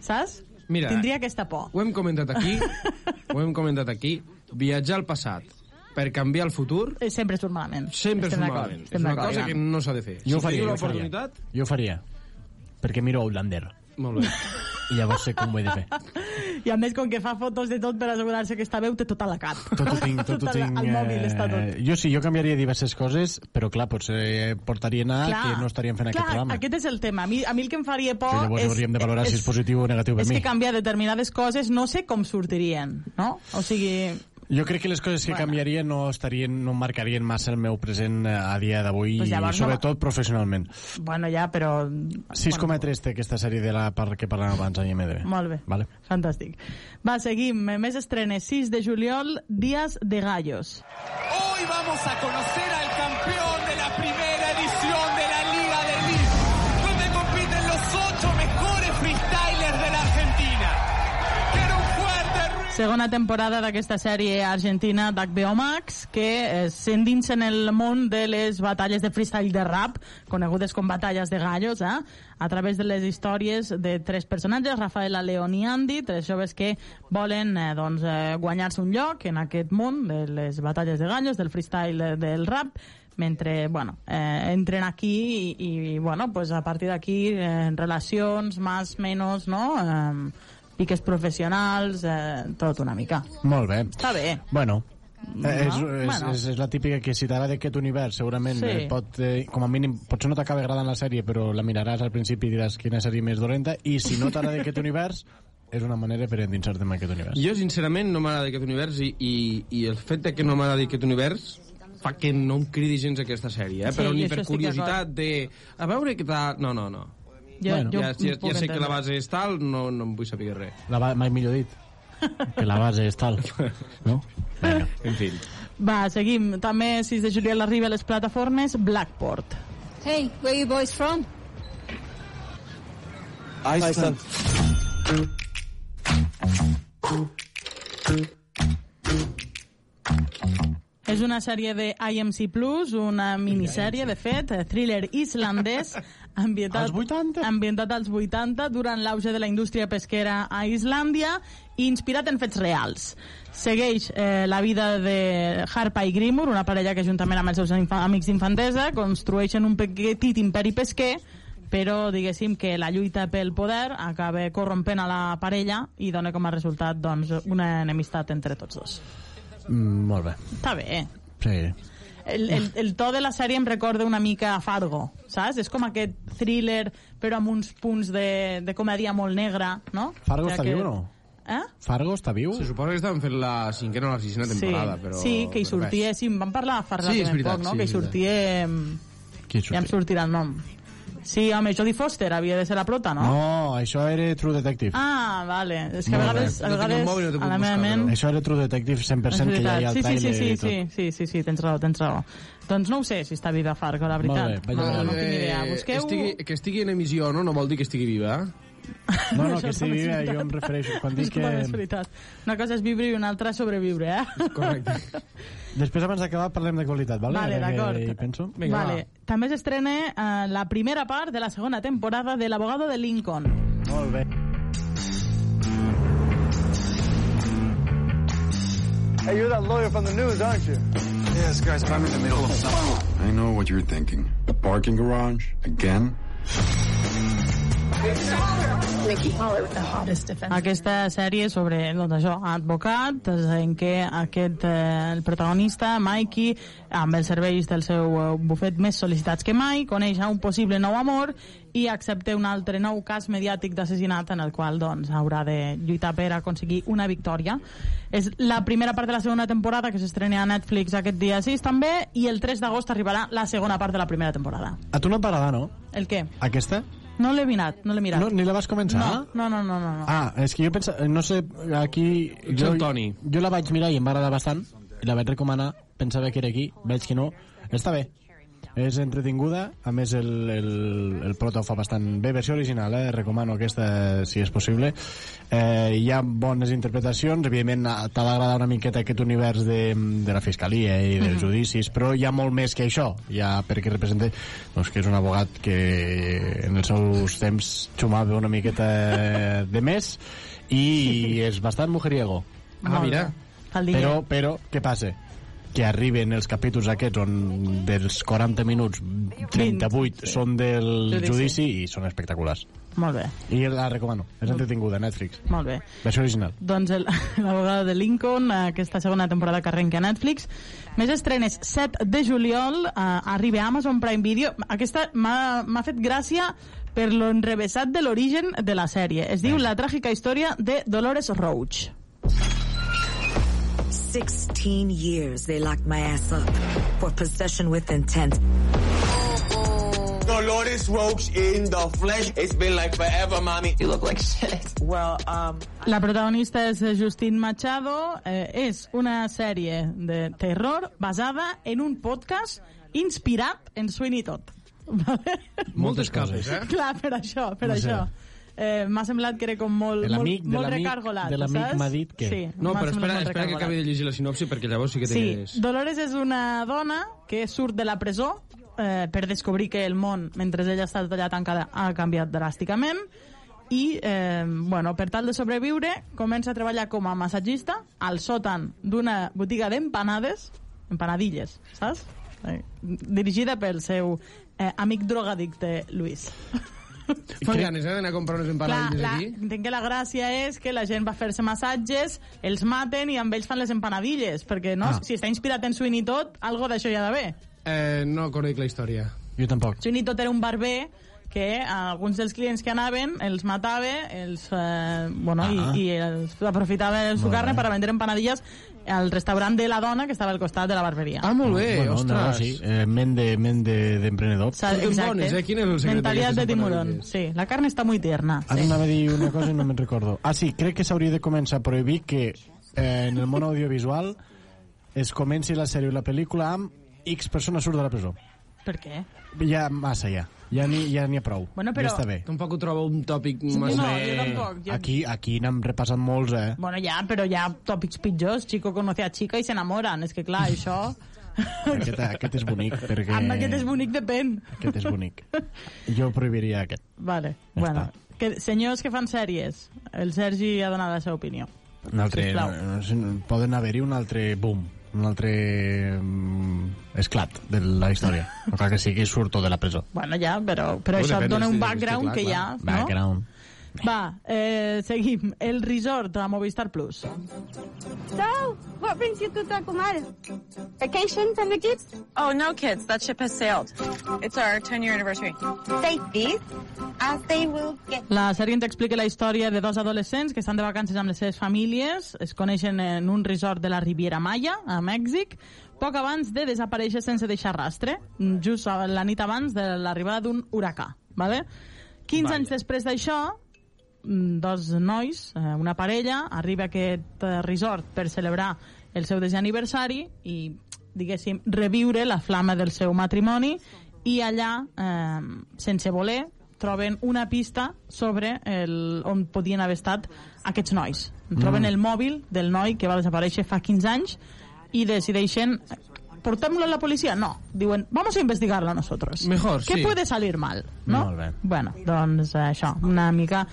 Saps? Mira, Tindria aquesta por. Ho hem comentat aquí, *laughs* ho hem comentat aquí, viatjar al passat per canviar el futur Eh, Sempre surt malament. sempre d'acord, malament. És una cosa que no s'ha de fer. Jo ho si faria, teniu jo ho faria. l'oportunitat, Jo ho faria. Perquè miro Outlander. Molt bé. I llavors sé com ho he de fer. *laughs* I a més, com que fa fotos de tot per assegurar-se que està veu, té tot a la cap. Tot ho tinc, tot ho *laughs* Tot tinc... al mòbil està tot. eh, Jo sí, jo canviaria diverses coses, però clar, potser portarien a Clar, que no estaríem fent clar, aquest programa. aquest és el tema. A mi, a mi el que em faria por Que llavors és, hauríem de valorar si és positiu o negatiu per és mi. que canviar determinades coses no sé com sortirien, no? O sigui, Jo crec que les coses que Bueno. canviarien no estarien, no marcarien massa el meu present eh, a dia d'avui, Pues i llavors no sobretot professionalment. bueno, ja, però... 6,3 té aquesta sèrie de la par que parlàvem abans a IMDb. Molt bé. Vale. Fantàstic. Va, seguim. Més estrenes. 6 de juliol, Días de Gallos. Hoy vamos a conocer al campeón Segona temporada d'aquesta sèrie argentina d'HBO Max, que eh, s'endinsa en el món de les batalles de freestyle de rap, conegudes com batalles de gallos, eh? a través de les històries de tres personatges, Rafaela, León i Andy, tres joves que volen eh, doncs, eh, guanyar-se un lloc en aquest món de les batalles de gallos, del freestyle eh, del rap, mentre bueno, eh, entren aquí i, i bueno, pues a partir d'aquí eh, relacions más menos no? eh, piques professionals eh, tot una mica Molt bé. està bé Bueno, No? Eh, és, és, Bueno. és, és la típica que si t'agrada aquest univers segurament Sí. sí. pot, eh, com a mínim potser no t'acaba agradant la sèrie però la miraràs al principi i diràs quina sèrie més dolenta i si no t'agrada aquest *laughs* univers és una manera per endinsar-te en aquest univers Jo, sincerament, no m'agrada aquest univers i, i, i el fet de que no m'agradi aquest univers fa que no em cridi gens aquesta sèrie, eh? Sí, però ni per curiositat de... A veure què tal... No, no, no. Jo- bueno, jo ja, ja, ja sé que la base és tal, no, no em vull saber res. la, ba- mai millor dit que la base és tal no? Bueno, en fi. va, seguim també 6 de juliol arriba a les plataformes Blackport Hey, where you boys from? Iceland. És una sèrie de IMC Plus, una minissèrie, de fet, thriller islandès, ambientat als 80, ambientat als 80 durant l'auge de la indústria pesquera a Islàndia i inspirat en fets reals. Segueix eh, la vida de Harpa i Grimur, una parella que juntament amb els seus infa amics d'infantesa construeixen un petit imperi pesquer però diguéssim que la lluita pel poder acaba corrompent a la parella i dona com a resultat doncs, una enemistat entre tots dos. mm, molt bé Està bé. sí. El, el, el to de la sèrie em recorda una mica a Fargo, saps? És com aquest thriller, però amb uns punts de, de comèdia molt negra, no? Fargo O sigui està que- viu o no? Eh? Fargo està viu? Se suposa que estaven fent la cinquena o la sisena temporada, sí, però... sí, que hi sortia, sí, em van parlar a Fargo Sí, veritat, poc, no? sí, que hi és veritat. sortia... Qui Ja em sortirà el nom. Sí, home, Jodie Foster havia de ser la prota, no? No, això era True Detective. Ah, vale. És que a Molt vegades, bé. a No tinc el vegades mòbil, no a la meva buscar, ment... Això era True Detective 100% que ja hi ha el sí, sí, tràiler sí, sí, i tot. sí, sí, sí, sí, sí, tens raó, tens raó. Doncs no ho sé si està viva Fargo, la veritat. Molt bé, vaig no, a no, veure. tinc idea. Eh, Busqueu... estigui, que estigui en emissió no, no vol dir que estigui viva. No, no, que viva, veritat. jo em refereixo. Quan dic és que... veritat. Una cosa és viure i una altra sobreviure, eh? Correcte. Després, abans d'acabar, parlem de qualitat, vale? Vale, d'acord. hi penso. vale. També s'estrena eh, la primera part de la segona temporada de l'abogado de Lincoln. Molt bé. Hey, you're that lawyer from the news, aren't you? Yes, guys, but I'm in the middle of something. I know what you're thinking. A parking garage? Again? Aquesta sèrie sobre doncs, això, advocat, en què aquest, eh, el protagonista, Mikey, amb els serveis del seu eh, bufet més sol·licitats que mai, coneix un possible nou amor i accepta un altre nou cas mediàtic d'assassinat en el qual doncs, haurà de lluitar per aconseguir una victòria. És la primera part de la segona temporada que s'estrena a Netflix aquest dia 6 també i el 3 d'agost arribarà la segona part de la primera temporada. A tu no et va agradar, no? El què? Aquesta? No l'he mirat, no l'he mirat. No, ni la vas començar? No, no, no, no. no, no. Ah, és que jo pensava, no sé, aquí... Jo, Toni. jo la vaig mirar i em va agradar bastant, i la vaig recomanar, pensava que era aquí, veig que no. Està bé, és entretinguda, a més el, el, el prota ho fa bastant bé, versió original, eh? recomano aquesta si és possible. Eh, hi ha bones interpretacions, evidentment t'ha d'agradar una miqueta aquest univers de, de la fiscalia i dels Mhm. judicis, però hi ha molt més que això, ja perquè representa doncs, que és un abogat que en els seus temps xumava una miqueta de més i és bastant mujeriego. Ah, mira. Però, però, què passa? Que arriben els capítols aquests on dels 40 minuts 38 sí. són del Judici. judici. i són espectaculars. Molt bé, I la recomano, és entretinguda, Netflix. molt bé. Versió original. Doncs *laughs* l'abogada de Lincoln, aquesta segona temporada que arrenca a Netflix. Més estrenes, 7 de juliol, eh, arriba a Amazon Prime Video. Aquesta m'ha m'ha fet gràcia per l'enrevessat de l'origen de la sèrie. Es diu La tràgica història de Dolores Roach. 16 years they locked my ass up for possession with intent. Dolores Roach in the flesh. It's been like forever, mommy. You look like shit. Well, um, La protagonista és Justine Machado. Eh, és una sèrie de terror basada en un podcast inspirat en Sweeney Todd. *laughs* Vale? Moltes capes, eh? Clar, per això, per No sé. això. Eh, m'ha semblat que era com molt, molt, de molt recargolat, de l'amic m'ha dit que- Sí, No, però espera, espera que acabi de llegir la sinopsi perquè llavors sí que Sí. Dolores és una dona que surt de la presó eh, per descobrir que el món, mentre ella està allà tancada, ha canviat dràsticament i, eh, bueno, per tal de sobreviure, comença a treballar com a massatgista al sòtan d'una botiga d'empanades, empanadilles, saps? Eh, dirigida pel seu eh, amic drogadicte Luis. *laughs* Fa ganes, eh, d'anar a comprar unes empanadilles la, aquí? entenc que la gràcia és que la gent va fer-se massatges, els maten i amb ells fan les empanadilles, perquè no, Ah. si està inspirat en Sweeney Todd, algo d'això hi ha d'haver. Eh, no conec la història. Jo tampoc. Sweeney Todd era un barber que a alguns dels clients que anaven els matava els, eh, bueno, Ah. i, i els aprofitava de su carne per vendre empanadilles al restaurant de la dona que estava al costat de la barberia. Ah, molt bé, bueno, ostres. No, sí, eh, ment de- ment de- bones, eh? Quin és el secret Mentalitat de tiburón. empanadilles? Sí, la carn està muy tierna. Ara Sí. anava a dir una cosa i no me'n recordo. Ah, sí, crec que s'hauria de començar a prohibir que eh, en el món audiovisual es comenci la sèrie o la pel·lícula amb X persona surt de la presó. Per què? Ja massa, ja. Ja n'hi ja ha prou. Bueno, però- Ja està bé. Tampoc ho trobo un tòpic Sí, massa... no, jo tampoc. Jo... Aquí, aquí n'hem repassat molts, eh? Bueno, ja, però hi ha tòpics pitjors. Chico conoce a chica i s'enamoren. És que, clar, això... Aquest, aquest és bonic, *laughs* perquè... Amb aquest és bonic depèn. Aquest és bonic. Jo prohibiria aquest. Vale, Ja bueno. Que, senyors que fan sèries, el Sergi ha donat la seva opinió. Un altre, Sisplau. no, no, sé, poden haver-hi un altre boom, un altre mm, esclat de la història. *laughs* No cal que sigui surto de la presó. Bueno, ja, però, però Bueno, això et dona un background clar, que clar. ja... No? Background. Va, eh, seguim. El resort a Movistar Plus. So, what brings you to Tacumar? Vacations and the kids? Oh, no, kids. That ship has sailed. It's our 10-year anniversary. Safety, as they will get... La sèrie ens explica la història de dos adolescents que estan de vacances amb les seves famílies, es coneixen en un resort de la Riviera Maya, a Mèxic, poc abans de desaparèixer sense deixar rastre, just la nit abans de l'arribada d'un huracà. Vale? 15 anys després d'això, dos nois, eh, una parella, arriba a aquest eh, resort per celebrar el seu desè aniversari i, diguéssim, reviure la flama del seu matrimoni i allà, eh, sense voler, troben una pista sobre el, on podien haver estat aquests nois. Troben Mm. el mòbil del noi que va desaparèixer fa 15 anys i decideixen portem-lo a la policia? No. Diuen, vamos a investigarlo nosotros. Mejor, ¿Qué sí. puede salir mal? No? Molt bé. Bueno, doncs això, una mica...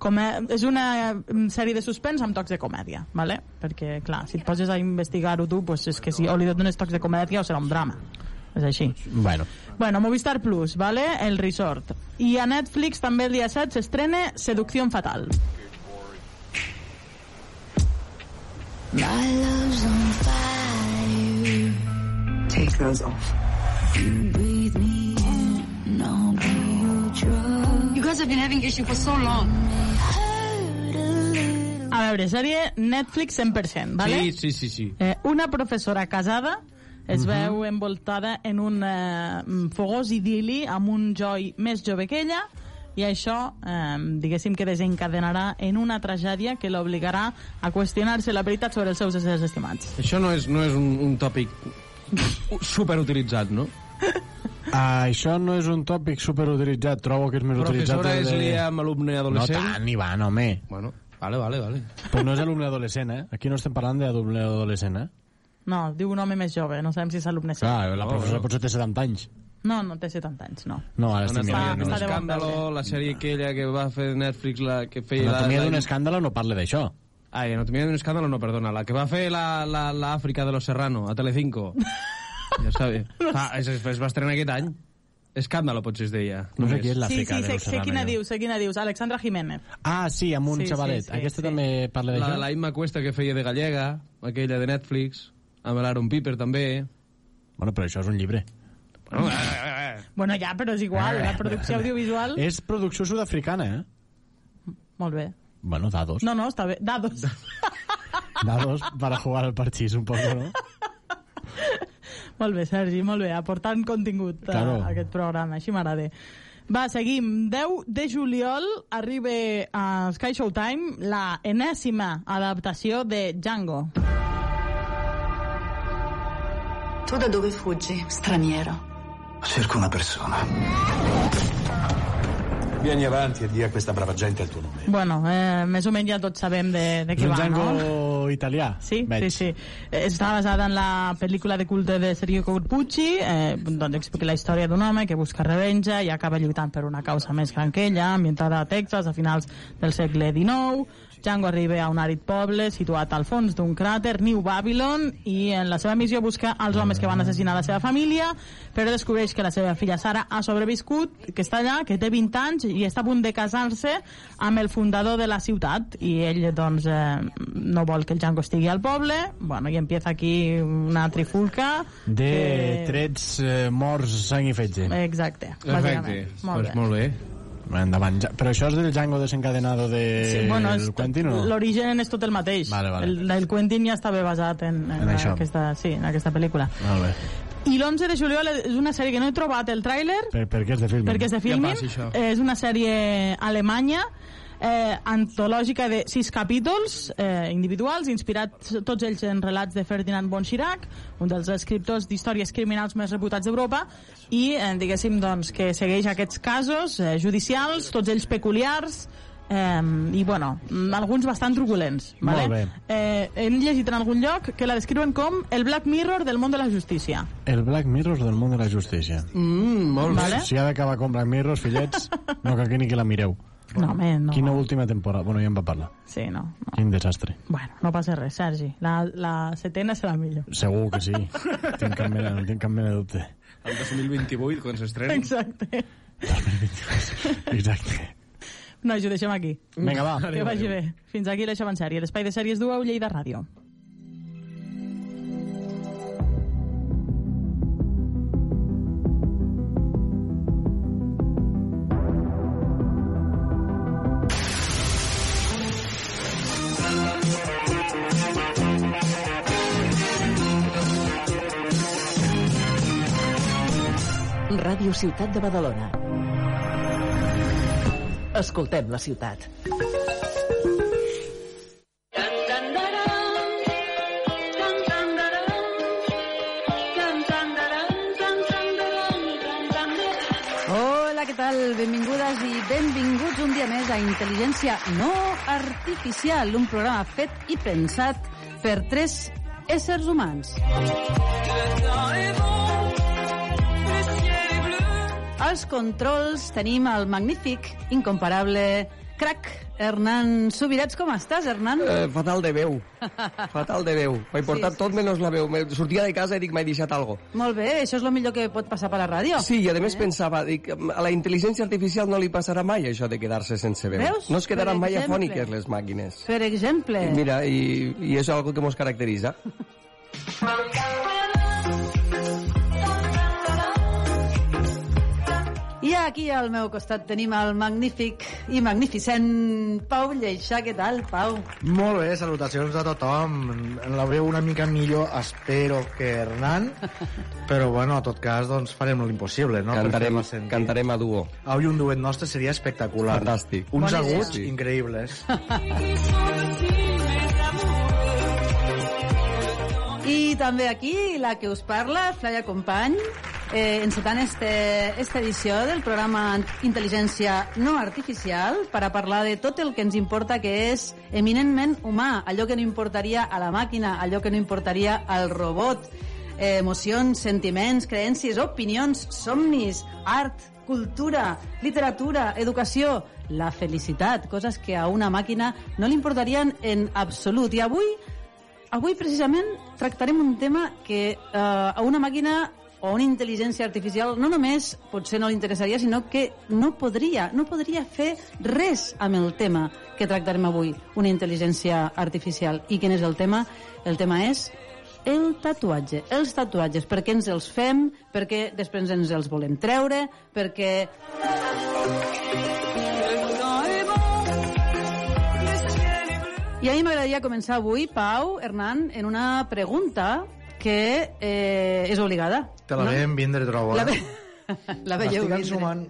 Com és una mm, sèrie de suspens amb tocs de comèdia, ¿vale? perquè, clar, si et poses a investigar-ho tu, pues és que si o li dones tocs de comèdia o serà un drama. És així. Bueno. Bueno, Movistar Plus, ¿vale? El Resort. I a Netflix també el dia 7 s'estrena Seducción Fatal. My love's on fire. Take those off. You breathe me guys have been having issue for so long. A veure, sèrie Netflix 100%, ¿vale? Sí, sí, sí, sí. Eh, una professora casada es Mhm. veu envoltada en un eh, fogós idili amb un Joy més jove que ella i això, eh, diguéssim que desencadenarà en una tragèdia que l'obligarà a qüestionar-se la veritat sobre els seus éssers estimats. Això no és, no és un, un tòpic superutilitzat, no? *laughs* Ah, això no és un tòpic superutilitzat, trobo que és més utilitzat... Professora és lia amb alumne adolescent? No tant, Ivan, home. Bueno, vale, vale, vale. Però no és alumne adolescent, eh? Aquí no estem parlant d'alumne adolescent, eh? No, diu un home més jove, no sabem si és alumne seu. Clar, la professora potser té 70 anys. No, no té 70 anys, no. No, ara estic mirant. no. escàndalo, la sèrie aquella que va fer Netflix, la que feia... Anatomia la, d'un la... escàndalo no parla d'això. Ai, Anatomia d'un escàndalo no, perdona, la que va fer la, la, la Àfrica de los Serrano, a Telecinco. *laughs* ja està bé. Ah, es, es, es va estrenar aquest any. Escàndalo, potser es deia. No sé qui és Sí, l'Àfrica sí, de sé, sé Serrano. quina dius, sé quina dius. Alexandra Jiménez. Ah, sí, amb un Sí, sí, xavalet. sí, Aquesta sí. també parla La, d'això? la Imma Cuesta que feia de gallega, aquella de Netflix, amb l'Aaron Piper també. Bueno, però això és un llibre. Bueno, eh, eh, eh. Bueno, ja, però és igual, la producció audiovisual... És producció sud-africana, eh? Molt bé. Bueno, dados. No, no, està bé. Dados. Dados para jugar al parchís un poco, ¿no? *laughs* molt bé, Sergi, molt bé. Aportant contingut a, Claro. a aquest programa, així m'agrada. Va, seguim. 10 de juliol arriba a Sky Showtime la enèsima adaptació de Django. Tu da dove fuggi, straniero? Cerco una persona. Vieni avanti e di a questa brava gente il tuo nome. Bueno, eh, més o menys ja tots sabem de, de què va, Django no? italià. Sí, veig. sí, sí. Eh, Està basada en la pel·lícula de culte de Sergio Corbucci, eh, doncs explica la història d'un home que busca revenja i acaba lluitant per una causa més gran que ella, ambientada a Texas a finals del segle XIX. Django arriba a un àrid poble situat al fons d'un cràter, New Babylon, i en la seva missió busca els homes que van assassinar la seva família, però descobreix que la seva filla Sara ha sobreviscut, que està allà, que té 20 anys i està a punt de casar-se amb el fundador de la ciutat i ell doncs eh, no vol que el Django estigui al poble bueno, i empieza aquí una trifulca De que- trets eh, morts, sang i fetge. exacte, Perfecte. bàsicament molt Pues bé molt bé. Endavant. Ja- Però això és del Django desencadenado de Sí, bueno, és, Quentin o no? l'origen és tot el mateix Vale, vale. El, el Quentin ja estava basat en, en, En això. aquesta, sí, en aquesta pel·lícula Molt bé. i l'11 de juliol és una sèrie que no he trobat el tràiler Per, per què és de film? perquè és de filmin, és una sèrie alemanya eh, antològica de sis capítols eh, individuals, inspirats tots ells en relats de Ferdinand von Schirach, un dels escriptors d'històries criminals més reputats d'Europa, i eh, diguéssim doncs, que segueix aquests casos eh, judicials, tots ells peculiars, eh, i bueno, mm, alguns bastant truculents. Vale? Molt bé. Eh, hem llegit en algun lloc que la descriuen com el Black Mirror del món de la justícia. El Black Mirror del món de la justícia. Mm, molt bé. Vale. Si ha d'acabar com Black Mirror, fillets, no cal que ni que la mireu. No, home, no. Quina última temporada? Bueno, ja en va parlar. Sí, no. no. Quin desastre. Bueno, no passa res, Sergi. La, la setena serà millor. Segur que sí. *laughs* tinc cap mena, no tinc cap mena de dubte. El 2028, quan s'estreni. Exacte. Exacte. Nois, ho deixem aquí. Vinga, va. Que vagi bé. Fins aquí l'Això en sèrie. L'espai de sèries du a Lleida Ràdio. Ràdio Ciutat de Badalona. Escoltem la ciutat. Tal? Benvingudes i benvinguts un dia més a Intel·ligència no artificial, un programa fet i pensat per tres éssers humans. Als controls tenim el magnífic, incomparable crac Hernán Subirats. Com estàs, Hernán? Eh, fatal de veu. *laughs* Fatal de veu. M'he portat Sí, tot menys la veu. Me sortia de casa i dic, m'he deixat algo. Molt bé, això és el millor que pot passar per la ràdio. Sí, i a més pensava, dic, a la intel·ligència artificial no li passarà mai això de quedar-se sense veu. Veus? No es quedaran Per mai exemple. afòniques les màquines. Per exemple... I Mira, i, i és algo que ens caracteritza. *laughs* I aquí al meu costat tenim el magnífic i magnificent Pau Lleixa. Què tal, Pau? Molt bé, salutacions a tothom. La veu una mica millor, espero que Hernán, *laughs* però bueno, en tot cas, doncs farem l'impossible, no? Cantarem, cantarem a duo. Avui un duet nostre seria espectacular. Fantàstic. Uns Bona idea. aguts Sí. increïbles. *laughs* I també aquí la que us parla, Flaia Company, eh, encetant este, esta edició del programa Intel·ligència no artificial per a parlar de tot el que ens importa que és eminentment humà, allò que no importaria a la màquina, allò que no importaria al robot, eh, emocions, sentiments, creences, opinions, somnis, art, cultura, literatura, educació, la felicitat, coses que a una màquina no li importarien en absolut. I avui Avui, precisament, tractarem un tema que eh, a una màquina o una intel·ligència artificial no només potser no li interessaria, sinó que no podria, no podria fer res amb el tema que tractarem avui, una intel·ligència artificial. I quin és el tema? El tema és el tatuatge. Els tatuatges, per què ens els fem, per què després ens els volem treure, perquè... I a mi m'agradaria començar avui, Pau, Hernán, en una pregunta que eh, és obligada. Te la no? veiem vindre, trobo. La, eh? *laughs* la veieu M'estic vindre. ensumant.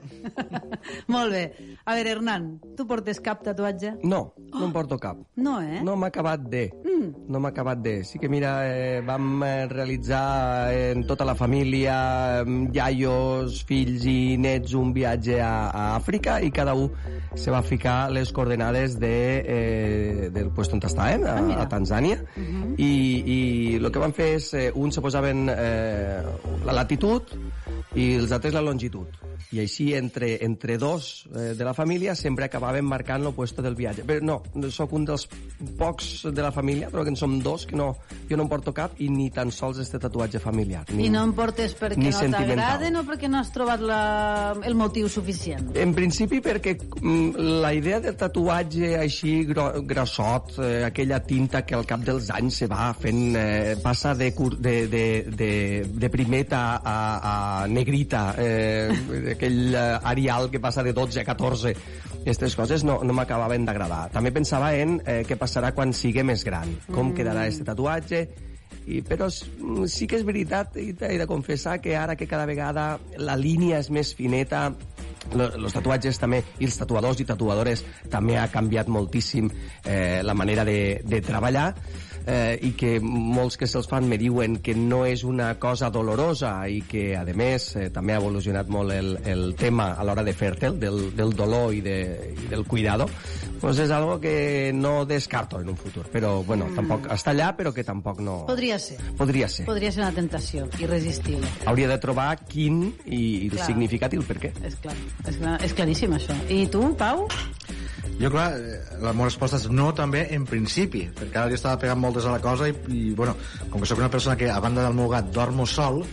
*laughs* Molt bé. A veure, Hernán, tu portes cap tatuatge? No, no em porto cap. No, eh? No m'ha acabat de. Mm. No m'ha acabat de. Sí que, mira, eh, vam eh, realitzar en tota la família, eh, iaios, fills i nets, un viatge a, a Àfrica i cada un se va ficar les coordenades de, eh, del puesto on estàvem, a, Ah, a Tanzània, Mhm. i, i el que van fer és, eh, uns se posaven eh, la latitud i els altres la longitud. I així, entre, entre dos eh, de la família, sempre acabàvem marcant el puesto del viatge. Però no, sóc un dels pocs de la família, però que en som dos, que no, jo no em porto cap i ni tan sols este tatuatge familiar. Ni, I no em portes perquè no t'agraden o perquè no has trobat la... el motiu suficient? En principi perquè mm, la idea del tatuatge així gro grossot, eh, aquella tinta que al cap dels anys se va fent, eh, passa de, cur de, de, de, de primeta a, a negrita, eh, aquell eh, Arial que passa de 12 a 14, aquestes coses no, no m'acabaven d'agradar. També pensava en eh, què passarà quan sigui més gran, com Mm. quedarà este tatuatge, i, però mm, sí que és veritat, i t'he de confessar, que ara que cada vegada la línia és més fineta, los tatuatges també, i els tatuadors i tatuadores també ha canviat moltíssim eh, la manera de, de treballar, eh, i que molts que se'ls fan me diuen que no és una cosa dolorosa i que, a més, eh, també ha evolucionat molt el, el tema a l'hora de fer-te'l, del, del dolor i, de, i del cuidado, pues és algo que no descarto en un futur. Però, bueno, Mm. tampoc està allà, però que tampoc no... Podria ser. Podria ser. Podria ser una tentació irresistible. Hauria de trobar quin i, i el Clar. significat i el per què. És clar, és, clar, és claríssim això. I tu, Pau? Jo, clar, eh, la meva resposta és no també en principi, perquè ara li estava pegant moltes a la cosa i, i bueno, com que sóc una persona que a banda del meu gat dormo sol,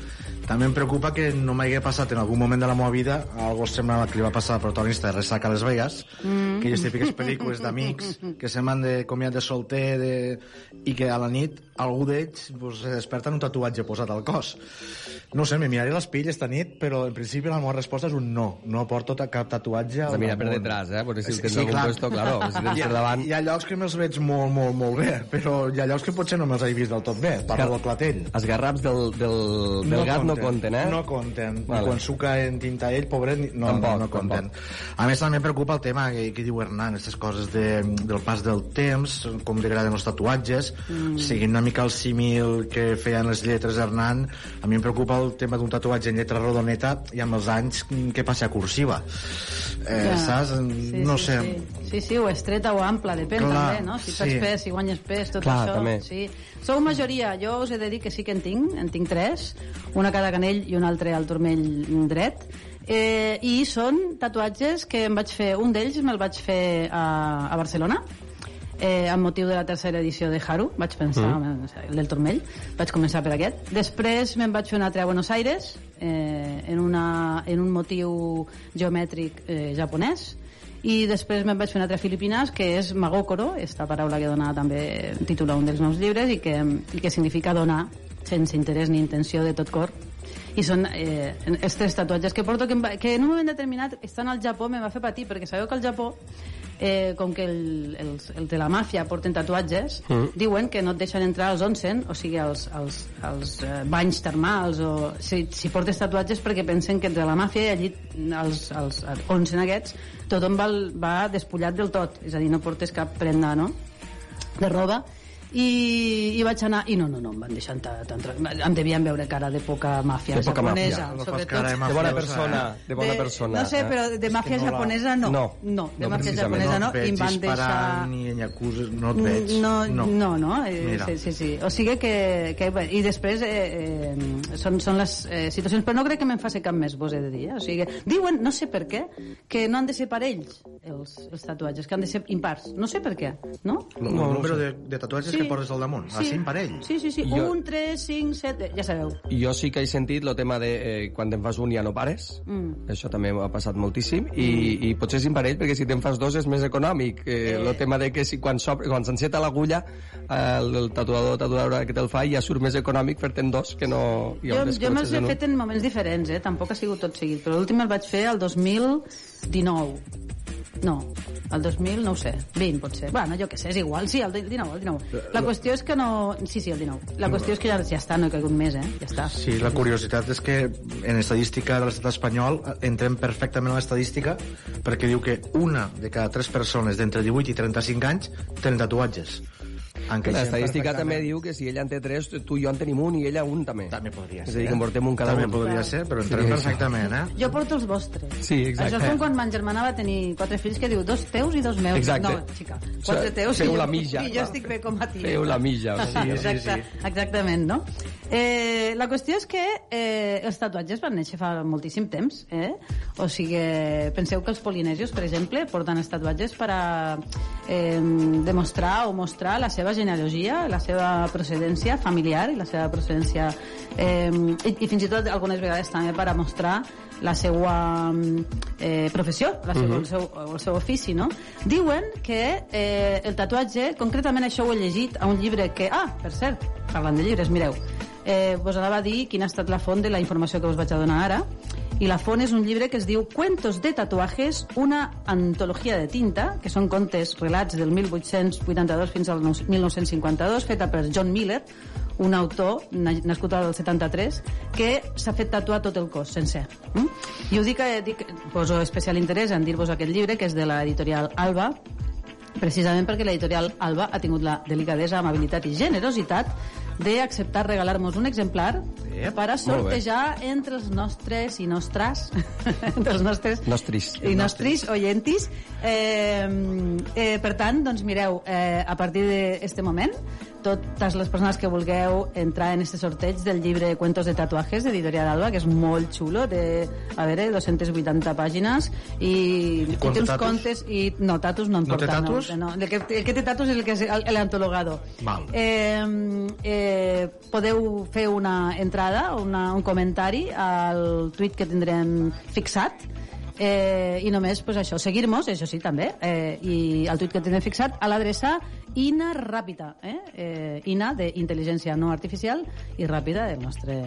també em preocupa que no m'hagi passat en algun moment de la meva vida algo semblant al que li va passar al protagonista de Ressaca a Las Vegas, Mm. aquelles típiques pel·lícules d'amics que se'n van de comiat de solter de... i que a la nit algú d'ells pues, se desperta amb un tatuatge posat al cos. No sé, me miraré les pilles esta nit, però en principi la meva resposta és un no. No porto cap tatuatge Has de al mirar per detrás, eh? Perquè si el tens algun puesto, claro, si tens hi, ha, per davant- hi ha llocs que me'ls veig molt, molt, molt bé, però hi ha llocs que potser no me'ls he vist del tot bé. Parlo del clatell. Els garraps del, del, del gat no compten, eh? No compten. Vale. I quan suca en tinta ell, pobret, no, Tampoc, no, no compten. A més, també em preocupa el tema que, que diu Hernán, aquestes coses de, del pas del temps, com li agraden els tatuatges, mm. seguint una mica el símil que feien les lletres Hernán, a mi em preocupa el tema d'un tatuatge en lletra rodoneta i amb els anys mm, què passa a cursiva. Eh, Ja. saps? Sí, no sí, sé. Sí. sí, sí, o estreta o ampla, depèn Clar, també, no? Si fas sí. pes, si guanyes pes, tot Clar, això. també. Sí. Sou majoria, jo us he de dir que sí que en tinc, en tinc tres, una a cada canell i un altre al turmell dret, eh, i són tatuatges que em vaig fer, un d'ells me'l vaig fer a, a Barcelona, eh, amb motiu de la tercera edició de Haru, vaig pensar, Mm. el del turmell, vaig començar per aquest. Després me'n vaig fer un altre a Buenos Aires, eh, en, una, en un motiu geomètric eh, japonès, i després me'n vaig fer un altre a Filipines, que és Magokoro, esta paraula que dona també títol a un dels meus llibres, i que, i que significa donar sense interès ni intenció de tot cor i són eh, els tres tatuatges que porto que, va, que en un moment determinat estan al Japó me va fer patir perquè sabeu que al Japó eh, com que el, els, el de la màfia porten tatuatges Mm. diuen que no et deixen entrar als onsen o sigui als, als, als eh, banys termals o si, si portes tatuatges perquè pensen que entre la màfia i allí als, als onsen aquests tothom va, va despullat del tot és a dir, no portes cap prenda no? de roba i, i vaig anar, i no, no, no, em van deixar entrar, entrar, em devien veure cara de poca màfia De poca japonesa, màfia. No sobretot. cara de màfia, De bona persona, de bona persona, No sé, eh? però de màfia no japonesa no. No. no, de No, màfia japonesa no, et i em van deixar... ni en Yakuza, no et veig. No, no, no, eh, Mira. sí, sí, sí. O sigui que... que I després eh, eh, són, són les eh, situacions... Però no crec que me'n faci cap més, vos he de dir. Eh? O sigui, diuen, no sé per què, que no han de ser parells els, els tatuatges, que han de ser impars. No sé per què, no? No, no número sé. de, de tatuatges Sí. que portes al damunt. Sí. A cinc parell. Sí, sí, sí. Jo- Un, tres, cinc, set... Ja sabeu. Jo sí que he sentit el tema de eh, quan te'n fas un ja no pares. Mm. Això també m'ha passat moltíssim. I, i potser és imparell, perquè si te'n fas dos és més econòmic. Eh, el tema de que si quan, s'obre- quan s'enceta l'agulla, eh, el, el tatuador o tatuadora que te'l fa ja surt més econòmic fer-te'n dos que no... Jo, jo me'ls he fet en moments diferents, eh? Tampoc ha sigut tot seguit. Però l'últim el vaig fer el 2019. No, el 2000, no ho sé, 20 potser. Bueno, jo què sé, és igual. Sí, el 19, el 19. La qüestió és que no... Sí, sí, el 19. La qüestió és que ja, ja està, no he caigut més, eh? Ja està. Sí, la curiositat és que en estadística de l'estat espanyol eh, entrem perfectament a l'estadística perquè diu que una de cada tres persones d'entre 18 i 35 anys tenen tatuatges. Encaixem L'estadística també diu que si ella en té tres, tu i jo en tenim un i ella un també. També podria És ser. a dir, que en portem un cada També un. podria ser, però entrem Sí, sí. perfectament, eh? Jo porto els vostres. Sí, exacte. Això és com quan ma germana va tenir quatre fills que diu dos teus i dos meus. Exacte. No, xica, quatre teus Feu i, jo, la milla, i jo estic bé com a tia. Feu la milla. Sí, sí, Exacte, sí. Exactament, no? Eh, la qüestió és que eh, els tatuatges van néixer fa moltíssim temps, eh? O sigui, penseu que els polinesios, per exemple, porten els tatuatges per a eh, demostrar o mostrar la seva genealogia, la seva procedència familiar i la seva procedència eh, i, i fins i tot algunes vegades també per a mostrar la seva eh, professió, la seva, Mhm. el, seu, el seu ofici, no? Diuen que eh, el tatuatge, concretament això ho he llegit a un llibre que... Ah, per cert, parlant de llibres, mireu, eh, vos anava a dir quina ha estat la font de la informació que us vaig a donar ara, i la font és un llibre que es diu Cuentos de tatuajes, una antologia de tinta, que són contes, relats del 1882 fins al 1952, feta per John Miller, un autor na- nascut al 73 que s'ha fet tatuar tot el cos sencer mm? i ho dic, eh, dic poso especial interès en dir-vos aquest llibre que és de l'editorial Alba precisament perquè l'editorial Alba ha tingut la delicadesa, amabilitat i generositat d'acceptar regalar-nos un exemplar Ep, per a sortejar entre els nostres i nostres *laughs* entre els nostres Nostris. i nostres oyentis. Eh, eh, per tant, doncs mireu, eh, a partir d'aquest moment, totes les persones que vulgueu entrar en este sorteig del llibre Cuentos de tatuajes d'Editorial Alba, que és molt xulo, té, a veure, 280 pàgines i, i té uns tatus? contes i no, tatus no en No porta, no, no. El, que, el que té tatus és el que és el, el antologado Val. eh, eh, podeu fer una entrar mirada, una, un comentari al tuit que tindrem fixat eh, i només pues, això, seguir-nos, això sí, també, eh, i el tuit que tindrem fixat a l'adreça INA Ràpida, eh? eh INA d'intel·ligència no artificial i ràpida del nostre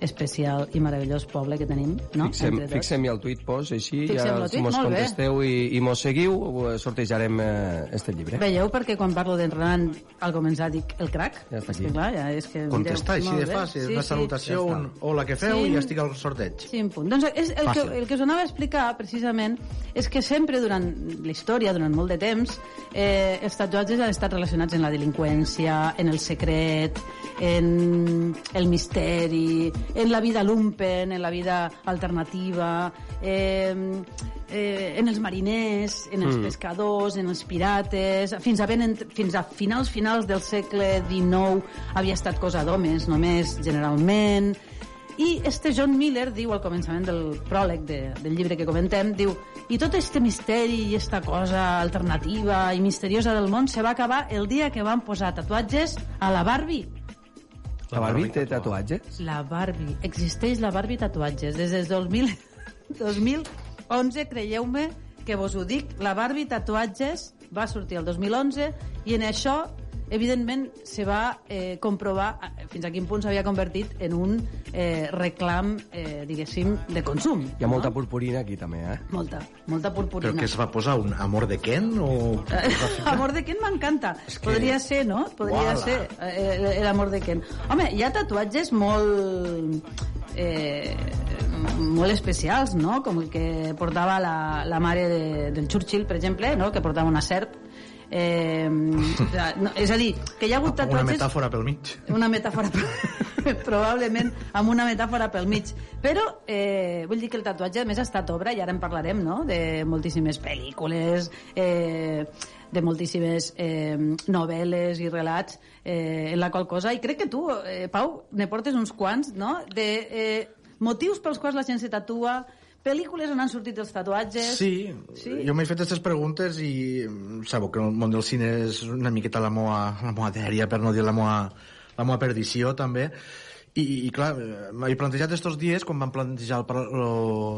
especial i meravellós poble que tenim, no? Fixem, tots. fixem-hi el tuit, pos, així, Fixem ja tuit, mos bé. contesteu i, i mos seguiu, eh, sortejarem eh, este llibre. Veieu perquè quan parlo d'en Renan al començar dic el crac? Ja està és aquí. que clar, ja és que... Contestar mireu, així de fàcil, Sí, una sí. salutació, Ja està. un hola que feu Sí. i ja estic al sorteig. Sí, un punt. Doncs és el, que, el que us anava a explicar, precisament, és que sempre durant la història, durant molt de temps, eh, els tatuatges han estat relacionats en la delinqüència, en el secret, en el misteri, en la vida lumpen, en la vida alternativa, eh, eh, en els mariners, en els Mm. pescadors, en els pirates... Fins a, ben, fins a finals finals del segle XIX havia estat cosa d'homes, només, generalment... I este John Miller diu al començament del pròleg de, del llibre que comentem, diu i tot este misteri i esta cosa alternativa i misteriosa del món se va acabar el dia que van posar tatuatges a la Barbie. La Barbie té tatuatges? La Barbie. Existeix la Barbie tatuatges. Des del 2000, 2011, creieu-me que vos ho dic, la Barbie tatuatges va sortir el 2011 i en això evidentment se va eh, comprovar eh, fins a quin punt s'havia convertit en un eh, reclam, eh, diguéssim, de consum. Hi ha molta purpurina aquí, també, eh? Molta, molta purpurina. Però que es va posar un amor de Ken o... *laughs* Amor de Ken m'encanta. que- Podria ser, no? Podria Uala. ser eh, el amor de Ken. Home, hi ha tatuatges molt... Eh, molt especials, no? Com el que portava la, la mare de, del Churchill, per exemple, no? que portava una serp. Eh, no, és a dir, que hi ha hagut Una tatuatges... metàfora pel mig. Una metàfora, *laughs* probablement amb una metàfora pel mig. Però eh, vull dir que el tatuatge a més ha estat obra, i ara en parlarem, no?, de moltíssimes pel·lícules, eh, de moltíssimes eh, novel·les i relats eh, en la qual cosa, i crec que tu, eh, Pau, ne portes uns quants, no?, de eh, motius pels quals la gent se tatua, pel·lícules on han sortit els tatuatges... Sí, Sí? jo m'he fet aquestes preguntes i mm, sabeu que el món del cine és una miqueta la moa, la moa dèria, per no dir la moa, la moa perdició, també. I, i clar, m'he plantejat estos dies, quan vam plantejar el, lo,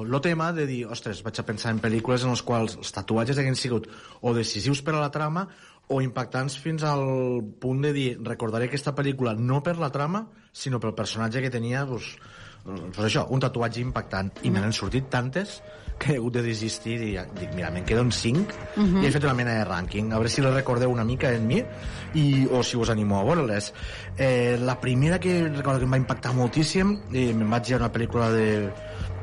lo tema, de dir, ostres, vaig a pensar en pel·lícules en les quals els tatuatges haguin sigut o decisius per a la trama o impactants fins al punt de dir, recordaré aquesta pel·lícula no per la trama, sinó pel personatge que tenia, doncs, pues això, un tatuatge impactant. I me n'han sortit tantes que he hagut de desistir i dic, mira, me'n queden 5 Mhm. i he fet una mena de rànquing a veure si les recordeu una mica en mi i, o si us animo a veure-les eh, la primera que recordo que em va impactar moltíssim i me'n vaig a una pel·lícula de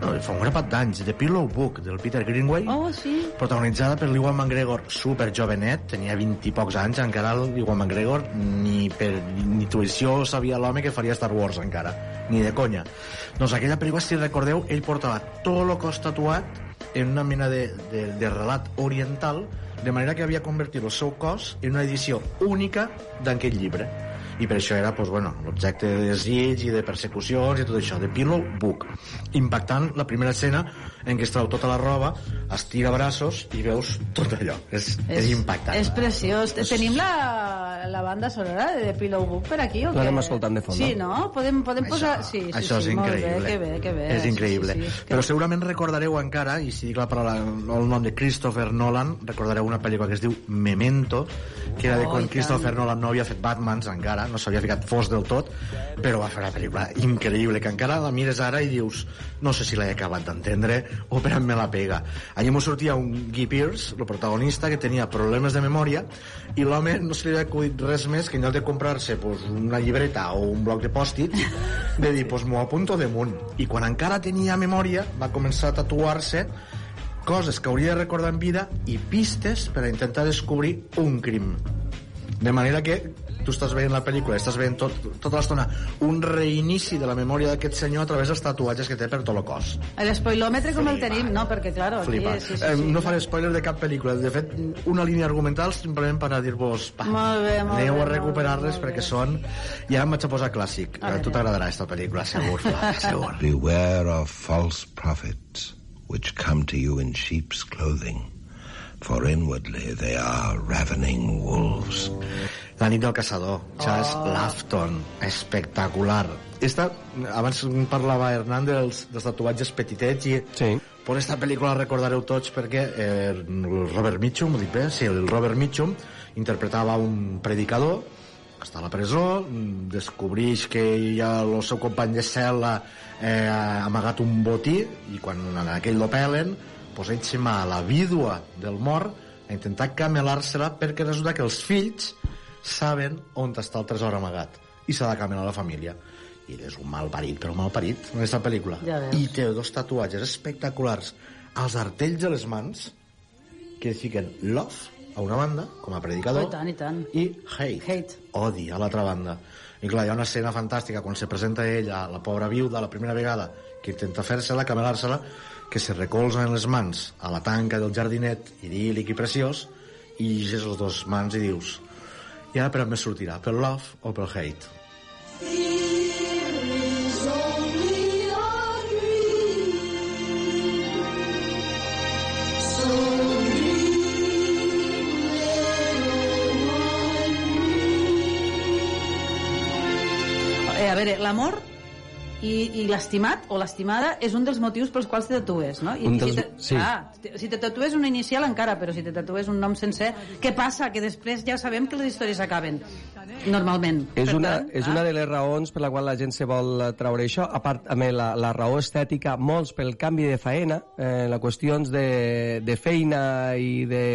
fa un grapat d'anys The Pillow Book del Peter Greenway Oh, sí. protagonitzada per l'Iwan McGregor super jovenet, tenia 20 i pocs anys encara l'Iwan McGregor ni per ni intuïció sabia l'home que faria Star Wars encara, ni de conya doncs aquella pel·lícula, si recordeu ell portava tot el cos tatuat en una mena de, de, de relat oriental de manera que havia convertit el seu cos en una edició única d'aquest llibre i per això era pues, bueno, l'objecte de desig i de persecucions i tot això, de Pillow Book impactant la primera escena en què es trau tota la roba, estira braços i veus tot allò, és, és, és impactant És preciós. Tenim la, la banda sonora de The Pillow Book per aquí? O què? L'anem escoltant de fons, Sí, no? Podem, podem posar... Sí, sí, això sí, és increïble. Bé, que bé, que bé. És increïble. Sí, sí, sí, Però segurament recordareu encara, i si dic la paraula, el nom de Christopher Nolan, recordareu una pel·lícula que es diu Memento, que era de Oh, quan i Christopher. Nolan no havia fet Batmans encara, no s'havia ficat fos del tot, però va fer una pel·lícula increïble, que encara la mires ara i dius, no sé si l'he acabat d'entendre o per on me la pega. Allà m'ho sortia un Guy Pearce, el protagonista, que tenia problemes de memòria i l'home no se li havia acudit res més que en lloc de comprar-se pues, una llibreta o un bloc de pòstits de dir, pues m'ho apunto damunt. I quan encara tenia memòria va començar a tatuar-se coses que hauria de recordar en vida i pistes per a intentar descobrir un crim. De manera que tu estàs veient la pel·lícula, estàs veient tot, tota l'estona un reinici de la memòria d'aquest senyor a través dels tatuatges que té per tot el cos. L'espoilòmetre com el tenim? No, perquè, claro, aquí... Flipa. Sí, sí, Eh, sí, no clar. faré spoiler de cap pel·lícula. De fet, una línia argumental simplement per a dir-vos Molt bé, molt aneu a recuperar-les perquè són... I ara em vaig a posar clàssic. A A tu t'agradarà aquesta pel·lícula, segur. *laughs* Segur. Beware of false prophets, which come to you in sheep's clothing, for inwardly they are ravening wolves. La nit del caçador, Charles oh. Lafton, espectacular. esta, abans parlava Hernán dels, dels tatuatges petitets i sí. per esta pel·lícula recordareu tots perquè eh, el Robert Mitchum, ho dic bé? Sí, el Robert Mitchum interpretava un predicador que està a la presó, descobreix que hi ha el seu company de cel·la eh, ha amagat un botí i quan en aquell lo pelen pues va a la vídua del mort a intentar camelar-se-la perquè resulta que els fills saben on està el tresor amagat i s'ha de camelar la família i és un mal parit, però un mal parit en aquesta pel·lícula Ja veus. i té dos tatuatges espectaculars als artells de les mans que fiquen love a una banda com a predicador Oh, i tant, i tant. i hate, hate. odi a l'altra banda i clar, hi ha una escena fantàstica quan se presenta ella, la pobra viuda, la primera vegada que intenta fer-se-la, camelar-se-la que se recolza en les mans a la tanca del jardinet idíl·lic i preciós i llegeix les dues mans i dius i ara per on me sortirà, pel love o pel hate? Eh, a veure, l'amor i, i l'estimat o l'estimada és un dels motius pels quals te tatues, no? I, Un i si, dels- te, sí. ah, si te tatues una inicial encara, però si te tatues un nom sencer, què passa? Que després ja sabem que les històries acaben, normalment. És Per una, tant, és ah, una de les raons per la qual la gent se vol eh, treure això, a part, a més, la, la raó estètica, molts pel canvi de faena, eh, la qüestions de, de feina i de,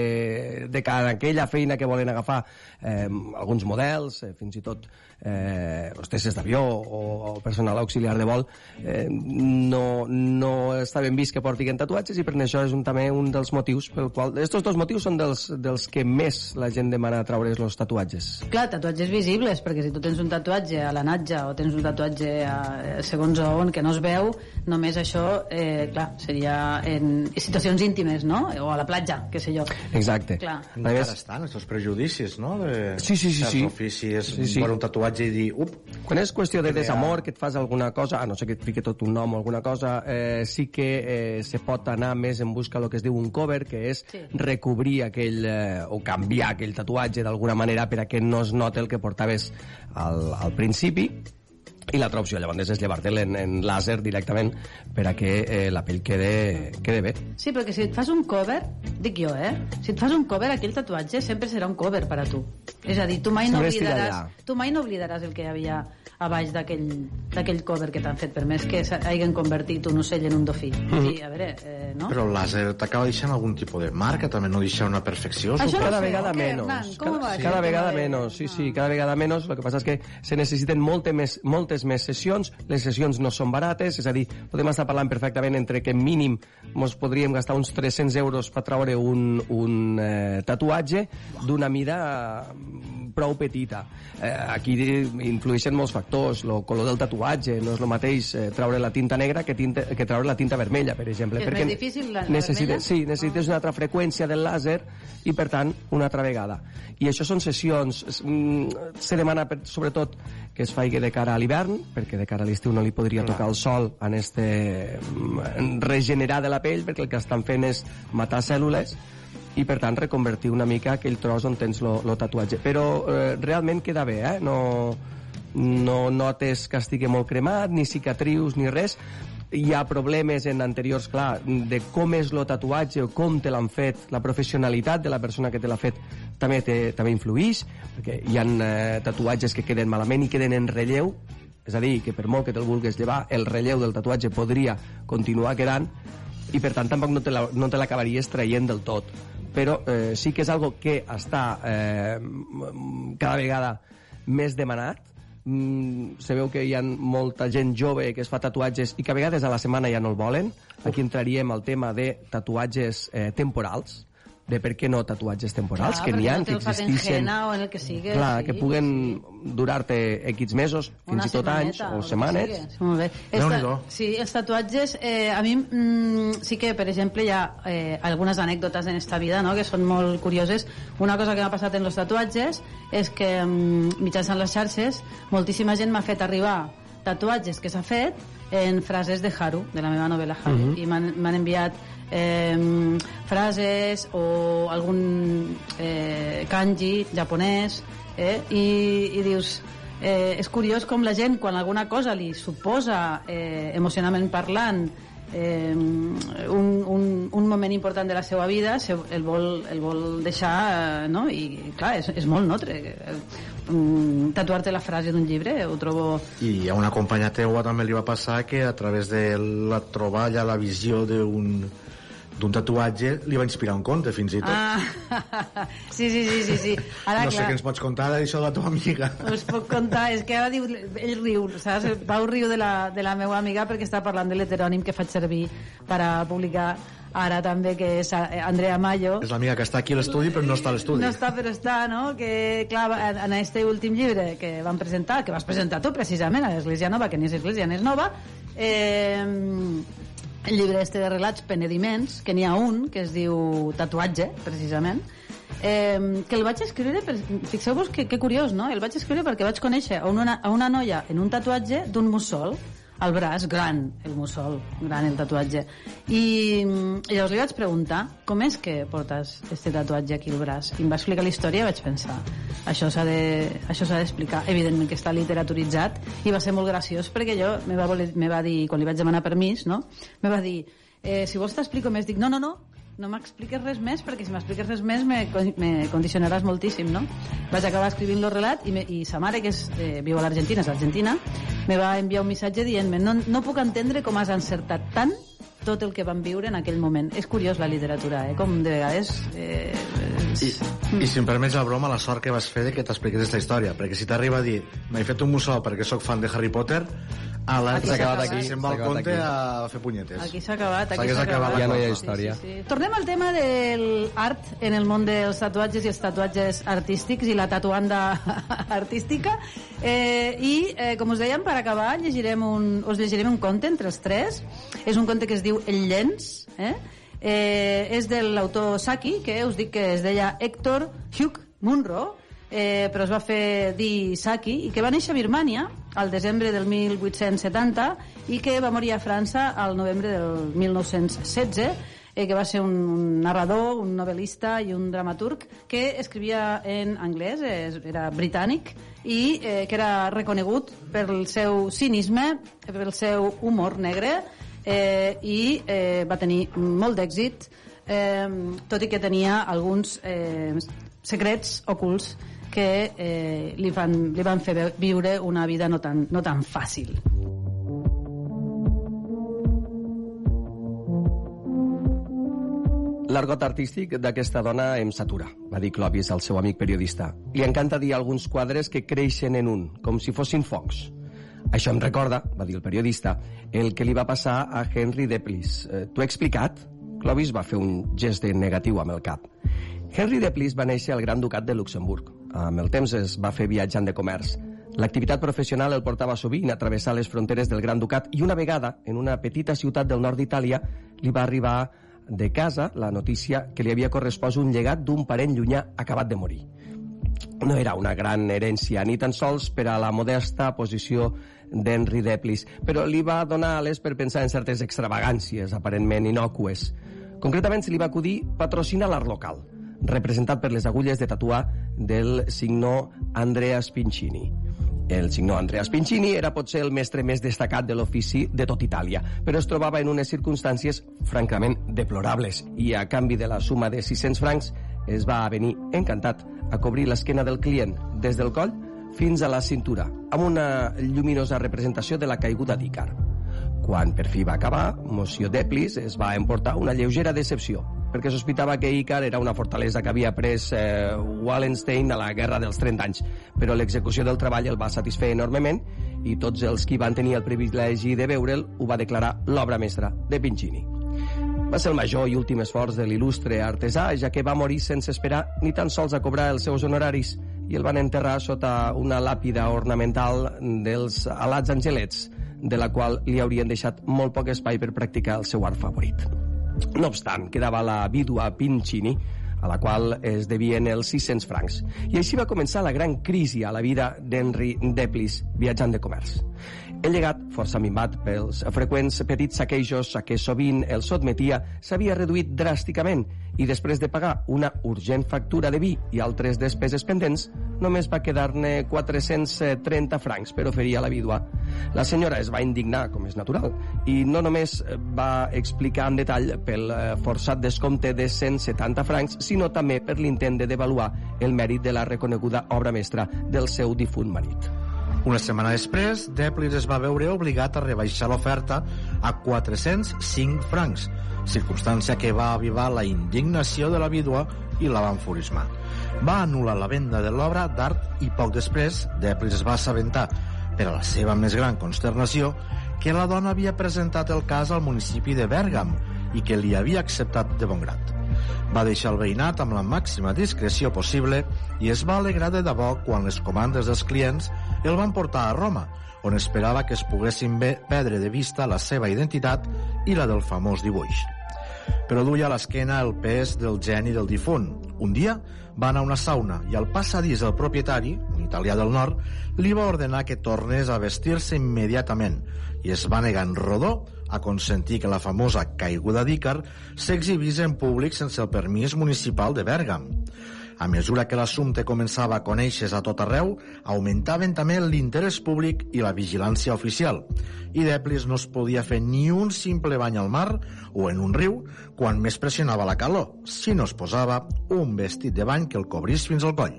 de cada aquella feina que volen agafar eh, alguns models, eh, fins i tot eh, hostesses d'avió o, o personal auxiliar de vol, eh, no, no està ben vist que portin tatuatges i per això és un, també un dels motius pel qual... Estos dos motius són dels, dels que més la gent demana treure's els tatuatges. Clar, tatuatges visibles, perquè si tu tens un tatuatge a la natja o tens un tatuatge a, a segons on que no es veu, només això, eh, clar, seria en situacions íntimes, no? O a la platja, què sé jo. Exacte. Clar. encara estan aquests prejudicis no? de Sí, sí, sí, sí. oficis Sí, sí. per un tatuatge i dir up, Quan és qüestió de desamor, que et fas alguna cosa, a no sé que et fique tot un nom o alguna cosa, eh, sí que eh, se pot anar més en busca del que es diu un cover, que és Sí. recobrir aquell, eh, o canviar aquell tatuatge d'alguna manera per a que no es note el que portaves al, al principi, i l'altra opció, llavors, és llevar-te'l en, en làser directament per a que eh, la pell quede, quede bé. Sí, perquè si et fas un cover, dic jo, eh? Si et fas un cover, aquell tatuatge sempre serà un cover per a tu. És a dir, tu mai no oblidaràs, tu mai no oblidaràs el que hi havia a baix d'aquell d'aquell cover que t'han fet, per més que hagin convertit un ocell en un dofí. Mhm. Sí, a veure, eh, no? però el làser t'acaba deixant algun tipus de marca també no deixa una perfecció Això no cada sé, vegada què, menos. Hernán? Com cada, va això, cada el vegada menos, sí, sí, cada vegada menos. Lo que passa és que se necessiten molte més, moltes més sessions, les sessions no són barates, és a dir, podem estar parlant perfectament entre que mínim ens podríem gastar uns 300 euros per treure un, un eh, tatuatge d'una mida prou petita. Eh, aquí influeixen molts factors, el color del tatuatge, no és el mateix eh, treure la tinta negra que, tinta, que treure la tinta vermella, per exemple. És més difícil la- la vermella? Sí, necessites una altra freqüència del làser i, per tant, una altra vegada. I això són sessions... es- mm, Se demana, per, sobretot, que es faci de cara a l'hivern, perquè de cara a l'estiu no li podria Clar. tocar el sol en este mm, regenerar de la pell, perquè el que estan fent és matar cèl·lules i per tant reconvertir una mica aquell tros on tens el tatuatge. Però eh, realment queda bé eh? no, no notes que estigui molt cremat ni cicatrius ni res. Hi ha problemes en anteriors, clar, de com és el tatuatge o com te l'han fet, la professionalitat de la persona que te l'ha fet també, te, també influeix, perquè hi ha eh, tatuatges que queden malament i queden en relleu, és a dir, que per molt que te'l vulguis llevar, el relleu del tatuatge podria continuar quedant i per tant tampoc no te la- no te l'acabaries traient del tot però eh, sí que és algo que està eh, cada vegada més demanat. Mm, se veu que hi ha molta gent jove que es fa tatuatges i que a vegades a la setmana ja no el volen. Aquí entraríem al tema de tatuatges eh, temporals de per què no tatuatges temporals, Clar, que n'hi ha, no que existeixen o en el que sigui. clar, sí, que puguen durar-te X mesos, fins i tot anys o setmanes molt bé. Sí, els tatuatges, eh, a mi mm, sí que, per exemple, hi ha eh, algunes anècdotes en esta vida no?, que són molt curioses. Una cosa que m'ha passat en els tatuatges és que mm, mitjançant les xarxes moltíssima gent m'ha fet arribar tatuatges que s'ha fet en frases de Haru, de la meva novel·la Haru, Mhm. i m'han m'han enviat eh, frases o algun eh, kanji japonès eh, i, i dius Eh, és curiós com la gent, quan alguna cosa li suposa, eh, emocionalment parlant, eh, un, un, un moment important de la seva vida se- el vol, el vol deixar eh, no? i clar, és, és molt notre eh, mm, tatuar-te la frase d'un llibre ho trobo I a una companya teua també li va passar que a través de la troballa, la visió d'un d'un tatuatge li va inspirar un conte fins i tot ah, *laughs* sí, sí, sí, sí, sí. Ara, no sé clar, què ens pots contar d'això de la teva amiga us puc contar, és que ara diu, ell riu, saps? Pau riu de la, de la meva amiga perquè està parlant de l'heterònim que faig servir per a publicar ara també, que és eh, Andrea Mayo. és l'amiga que està aquí a l'estudi però no està a l'estudi No està, però està, no? Que, clar, en este últim llibre que van presentar, que vas presentar tu precisament a l'Església Nova, que ni és Església ni és Nova, eh, el llibre este de relats penediments, que n'hi ha un, que es diu Tatuatge, precisament, eh, que el vaig escriure, per, fixeu-vos que, que curiós, no? El vaig escriure perquè vaig conèixer a una, a una noia en un tatuatge d'un mussol, al braç, gran el mussol, gran el tatuatge. I, mm, llavors li vaig preguntar com és que portes este tatuatge aquí al braç? I em va explicar la història i vaig pensar això s'ha de- d'explicar. Evidentment que està literaturitzat i va ser molt graciós perquè jo me va, voler, me va dir, quan li vaig demanar permís, no? me va dir, eh, si vols t'explico més. Dic, no, no, no, no m'expliques res més perquè si m'expliques res més me, me condicionaràs moltíssim, no? Vaig acabar escrivint el relat i, me, i sa mare, que és, eh, viu a l'Argentina, és argentina, me va enviar un missatge dient-me no, no puc entendre com has encertat tant tot el que van viure en aquell moment. És curiós la literatura, eh? Com de vegades... Eh, I, I si em permets la broma, la sort que vas fer de que t'expliqués aquesta història, perquè si t'arriba a dir m'he fet un mussol perquè sóc fan de Harry Potter, a la Aquí s'ha acabat aquí, se'n va conte aquí. a fer punyetes. Aquí s'ha acabat, aquí s'ha acabat Ja no hi ha història. Sí. Tornem al tema del art en el món dels tatuatges i els tatuatges artístics i la tatuanda *laughs* artística. Eh, I, eh, com us dèiem, per acabar, llegirem un, us llegirem un conte entre els tres. És un conte que es diu El llenç, eh? Eh, és de l'autor Saki, que us dic que es deia Héctor Hugh Munro, eh, però es va fer dir Saki, i que va néixer a Birmània al desembre del 1870 i que va morir a França al novembre del 1916 eh, que va ser un, un narrador, un novel·lista i un dramaturg que escrivia en anglès, eh, era britànic, i eh, que era reconegut pel seu cinisme, pel seu humor negre, eh, i eh, va tenir molt d'èxit, eh, tot i que tenia alguns eh, secrets ocults que eh, li, van, li van fer viure una vida no tan, no tan fàcil. L'argot artístic d'aquesta dona em satura, va dir Clovis al seu amic periodista. Li encanta dir alguns quadres que creixen en un, com si fossin focs. Això em recorda, va dir el periodista, el que li va passar a Henry Deplis. Eh, T'ho he explicat? Clovis va fer un gest de negatiu amb el cap. Henry Deplis va néixer al Gran Ducat de Luxemburg. Amb el temps es va fer viatjant de comerç. L'activitat professional el portava sovint a travessar les fronteres del Gran Ducat i una vegada, en una petita ciutat del nord d'Itàlia, li va arribar de casa la notícia que li havia correspost un llegat d'un parent llunyà acabat de morir. No era una gran herència, ni tan sols per a la modesta posició d'Henry Deplis, però li va donar ales per pensar en certes extravagàncies aparentment innocues. Concretament se li va acudir patrocinar l'art local, representat per les agulles de tatuar del signo Andrea Spincini. El signor Andrea Spincini era potser el mestre més destacat de l'ofici de tot Itàlia, però es trobava en unes circumstàncies francament deplorables i a canvi de la suma de 600 francs es va venir encantat a cobrir l'esquena del client des del coll fins a la cintura, amb una lluminosa representació de la caiguda d'Ícar. Quan per fi va acabar, Moció Deplis es va emportar una lleugera decepció, perquè sospitava que Ícar era una fortalesa que havia pres eh, Wallenstein a la Guerra dels 30 anys, però l'execució del treball el va satisfer enormement i tots els qui van tenir el privilegi de veure'l ho va declarar l'obra mestra de Pincini. Va ser el major i últim esforç de l'il·lustre artesà, ja que va morir sense esperar ni tan sols a cobrar els seus honoraris i el van enterrar sota una làpida ornamental dels alats angelets, de la qual li haurien deixat molt poc espai per practicar el seu art favorit. No obstant, quedava la vídua Pincini, a la qual es devien els 600 francs. I així va començar la gran crisi a la vida d'Henry Deplis, viatjant de comerç. El llegat, força mimat pels freqüents petits saquejos a què sovint el sotmetia, s'havia reduït dràsticament i després de pagar una urgent factura de vi i altres despeses pendents, només va quedar-ne 430 francs per oferir a la vídua. La senyora es va indignar, com és natural, i no només va explicar en detall pel eh, forçat descompte de 170 francs, sinó també per l'intent de devaluar el mèrit de la reconeguda obra mestra del seu difunt marit. Una setmana després, Deplis es va veure obligat a rebaixar l'oferta a 405 francs, circumstància que va avivar la indignació de la vídua i la va enfurismar. Va anul·lar la venda de l'obra d'art i poc després, Deplis es va assabentar, per a la seva més gran consternació, que la dona havia presentat el cas al municipi de Bèrgam i que li havia acceptat de bon grat. Va deixar el veïnat amb la màxima discreció possible i es va alegrar de debò quan les comandes dels clients el van portar a Roma, on esperava que es poguessin perdre de vista la seva identitat i la del famós dibuix. Però duia a l'esquena el pes del geni del difunt. Un dia va anar a una sauna i al passadís el propietari, un italià del nord, li va ordenar que tornés a vestir-se immediatament i es va negar en rodó a consentir que la famosa caiguda d'Ícar s'exhibís en públic sense el permís municipal de Bèrgam. A mesura que l'assumpte començava a conèixer a tot arreu, augmentaven també l'interès públic i la vigilància oficial. I Deplis no es podia fer ni un simple bany al mar o en un riu quan més pressionava la calor, si no es posava un vestit de bany que el cobrís fins al coll.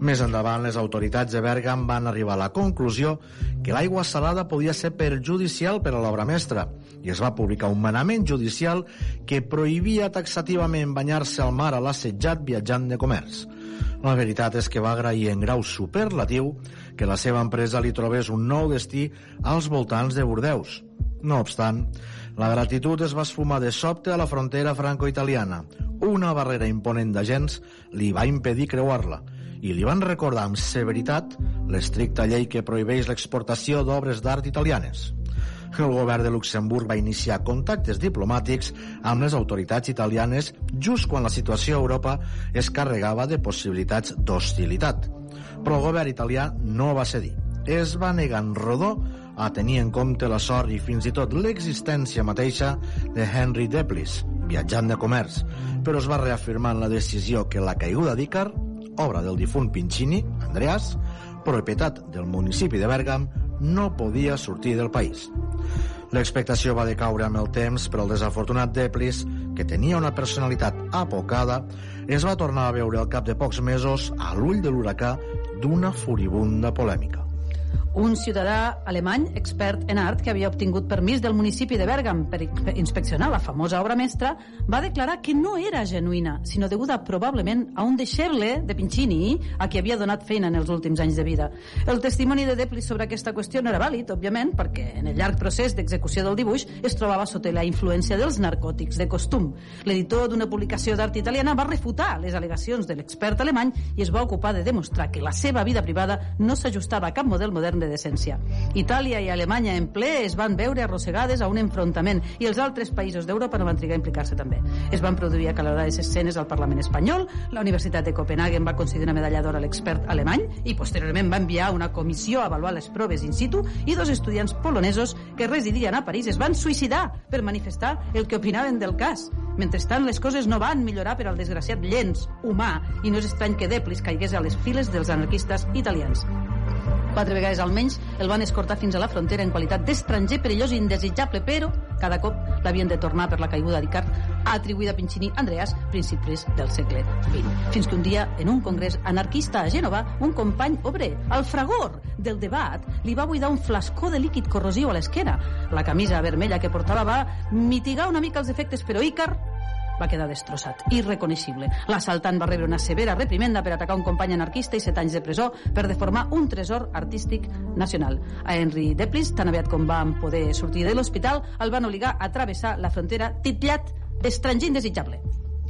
Més endavant, les autoritats de Bergam van arribar a la conclusió que l'aigua salada podia ser perjudicial per a l'obra mestra i es va publicar un manament judicial que prohibia taxativament banyar-se al mar a l'assetjat viatjant de comerç. La veritat és que va agrair en grau superlatiu que la seva empresa li trobés un nou destí als voltants de Bordeus. No obstant, la gratitud es va esfumar de sobte a la frontera franco-italiana. Una barrera imponent d'agents li va impedir creuar-la i li van recordar amb severitat l'estricta llei que prohibeix l'exportació d'obres d'art italianes. El govern de Luxemburg va iniciar contactes diplomàtics amb les autoritats italianes just quan la situació a Europa es carregava de possibilitats d'hostilitat. Però el govern italià no va cedir. Es va negar en rodó a tenir en compte la sort i fins i tot l'existència mateixa de Henry Deplis, viatjant de comerç, però es va reafirmar en la decisió que la caiguda d'Ícar obra del difunt Pincini, Andreas, propietat del municipi de Bergam, no podia sortir del país. L'expectació va decaure amb el temps, però el desafortunat Deplis, que tenia una personalitat apocada, es va tornar a veure al cap de pocs mesos a l'ull de l'huracà d'una furibunda polèmica un ciutadà alemany expert en art que havia obtingut permís del municipi de Bergam per inspeccionar la famosa obra mestra va declarar que no era genuïna, sinó deguda probablement a un deixeble de Pincini a qui havia donat feina en els últims anys de vida. El testimoni de Deplis sobre aquesta qüestió no era vàlid, òbviament, perquè en el llarg procés d'execució del dibuix es trobava sota la influència dels narcòtics de costum. L'editor d'una publicació d'art italiana va refutar les al·legacions de l'expert alemany i es va ocupar de demostrar que la seva vida privada no s'ajustava a cap model modern de decència. Itàlia i Alemanya en ple es van veure arrossegades a un enfrontament i els altres països d'Europa no van trigar a implicar-se també. Es van produir acalorades escenes al Parlament espanyol, la Universitat de Copenhagen va concedir una medalla d'or a l'expert alemany i posteriorment va enviar una comissió a avaluar les proves in situ i dos estudiants polonesos que residien a París es van suïcidar per manifestar el que opinaven del cas. Mentrestant, les coses no van millorar per al desgraciat llenç humà i no és estrany que Deplis caigués a les files dels anarquistes italians. Quatre vegades almenys el van escortar fins a la frontera en qualitat d'estranger perillós i indesitjable, però cada cop l'havien de tornar per la caiguda d'Icar atribuïda a Pincini Andreas principis del segle XX. Fins que un dia, en un congrés anarquista a Gènova, un company obrer, el fragor del debat, li va buidar un flascó de líquid corrosiu a l'esquena. La camisa vermella que portava va mitigar una mica els efectes, però Icar va quedar destrossat, irreconeixible. L'assaltant va rebre una severa reprimenda per atacar un company anarquista i set anys de presó per deformar un tresor artístic nacional. A Henry Deplis, tan aviat com van poder sortir de l'hospital, el van obligar a travessar la frontera titllat d'estranger indesitjable.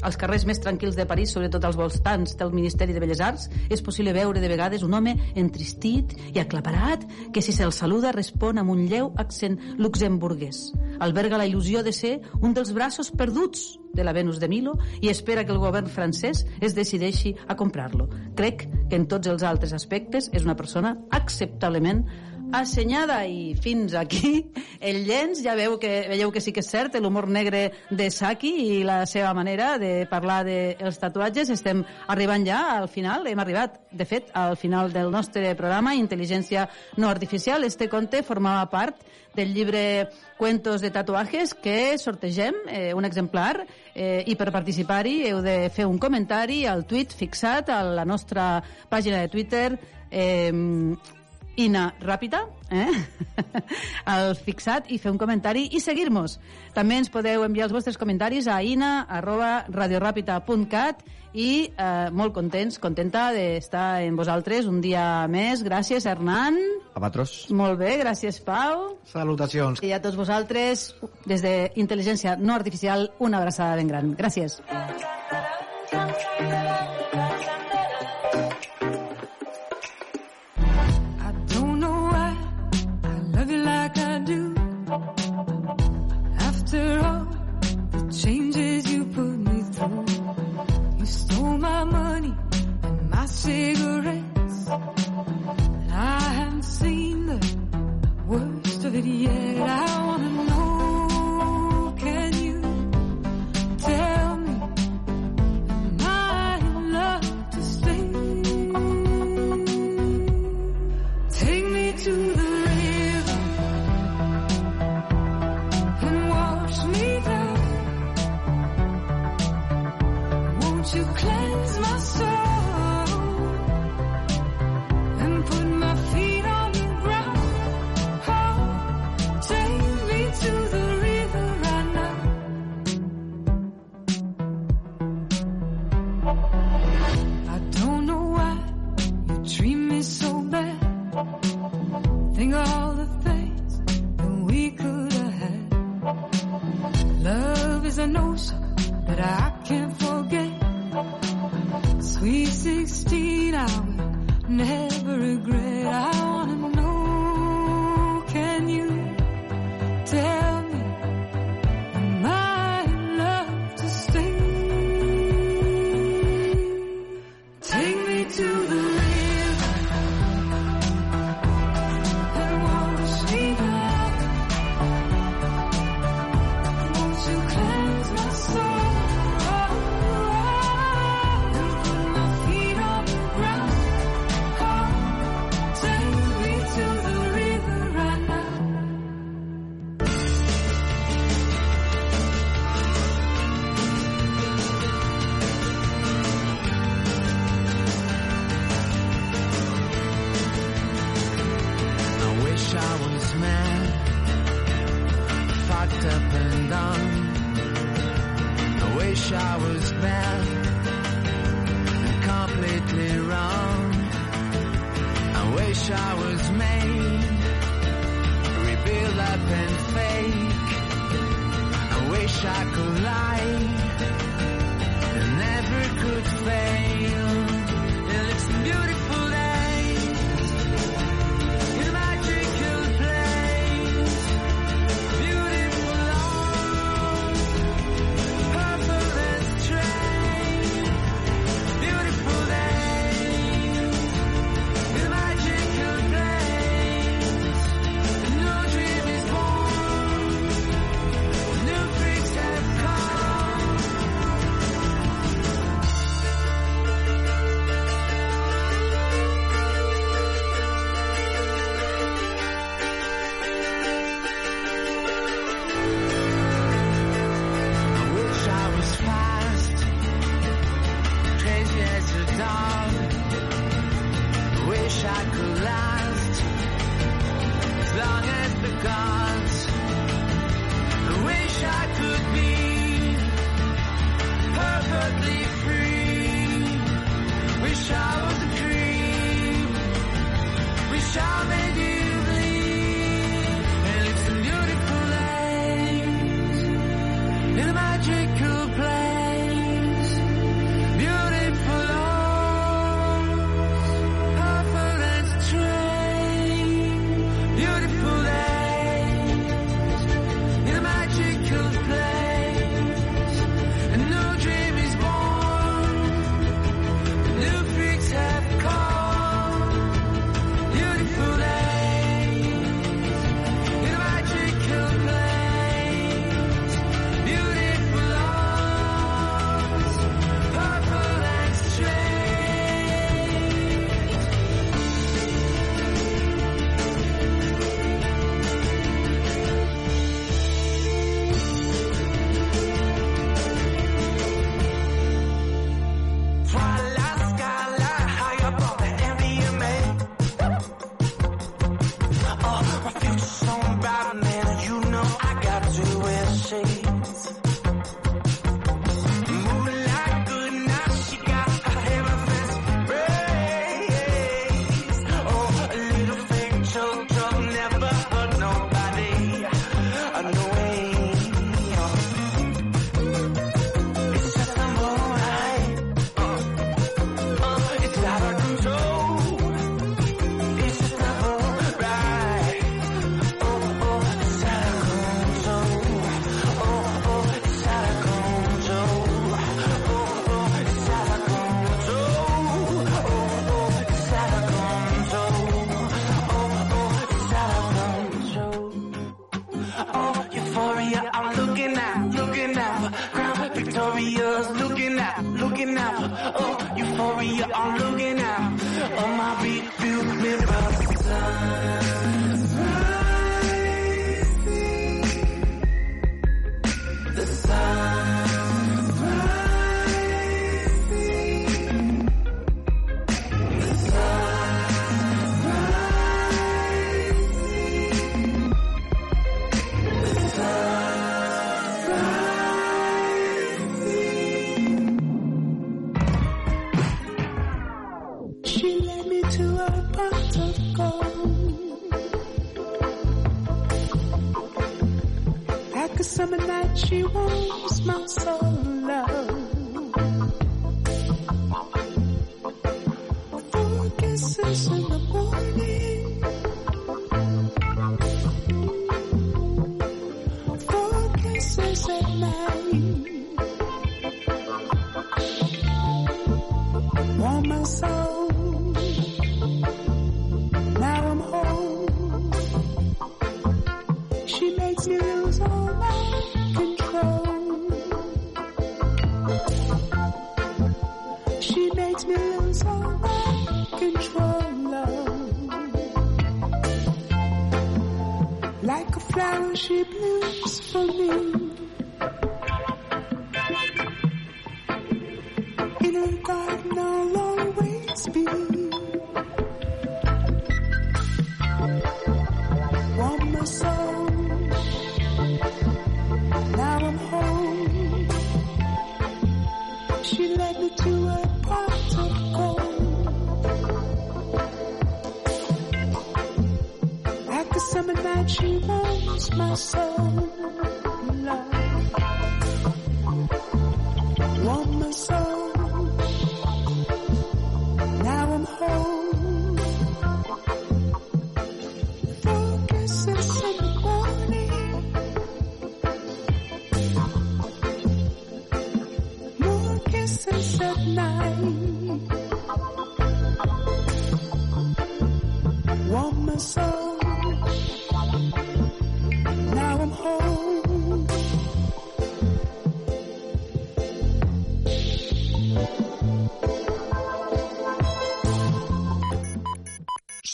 Als carrers més tranquils de París, sobretot als voltants del Ministeri de Belles Arts, és possible veure de vegades un home entristit i aclaparat que si se'l saluda respon amb un lleu accent luxemburguès. Alberga la il·lusió de ser un dels braços perduts de la Venus de Milo i espera que el govern francès es decideixi a comprar-lo. Crec que en tots els altres aspectes és una persona acceptablement assenyada i fins aquí *laughs* el llenç, ja veu que, veieu que sí que és cert l'humor negre de Saki i la seva manera de parlar dels de tatuatges. Estem arribant ja al final hem arribat, de fet, al final del nostre programa Intel·ligència no artificial. Este conte formava part del llibre Cuentos de tatuajes que sortegem eh, un exemplar eh, i per participar-hi heu de fer un comentari al tuit fixat a la nostra pàgina de Twitter eh, Ina Ràpida, eh? *laughs* al fixat i fer un comentari i seguir-nos. També ens podeu enviar els vostres comentaris a ina arroba radioràpida.cat i eh, molt contents, contenta d'estar amb vosaltres un dia més. Gràcies, Hernán. A vosaltres. Molt bé, gràcies, Pau. Salutacions. I a tots vosaltres, des de Intel·ligència No Artificial, una abraçada ben gran. Gràcies. I After all the changes you put me through, you stole my money and my cigarettes. And I haven't seen the worst of it yet. I wanna know, You cleanse my soul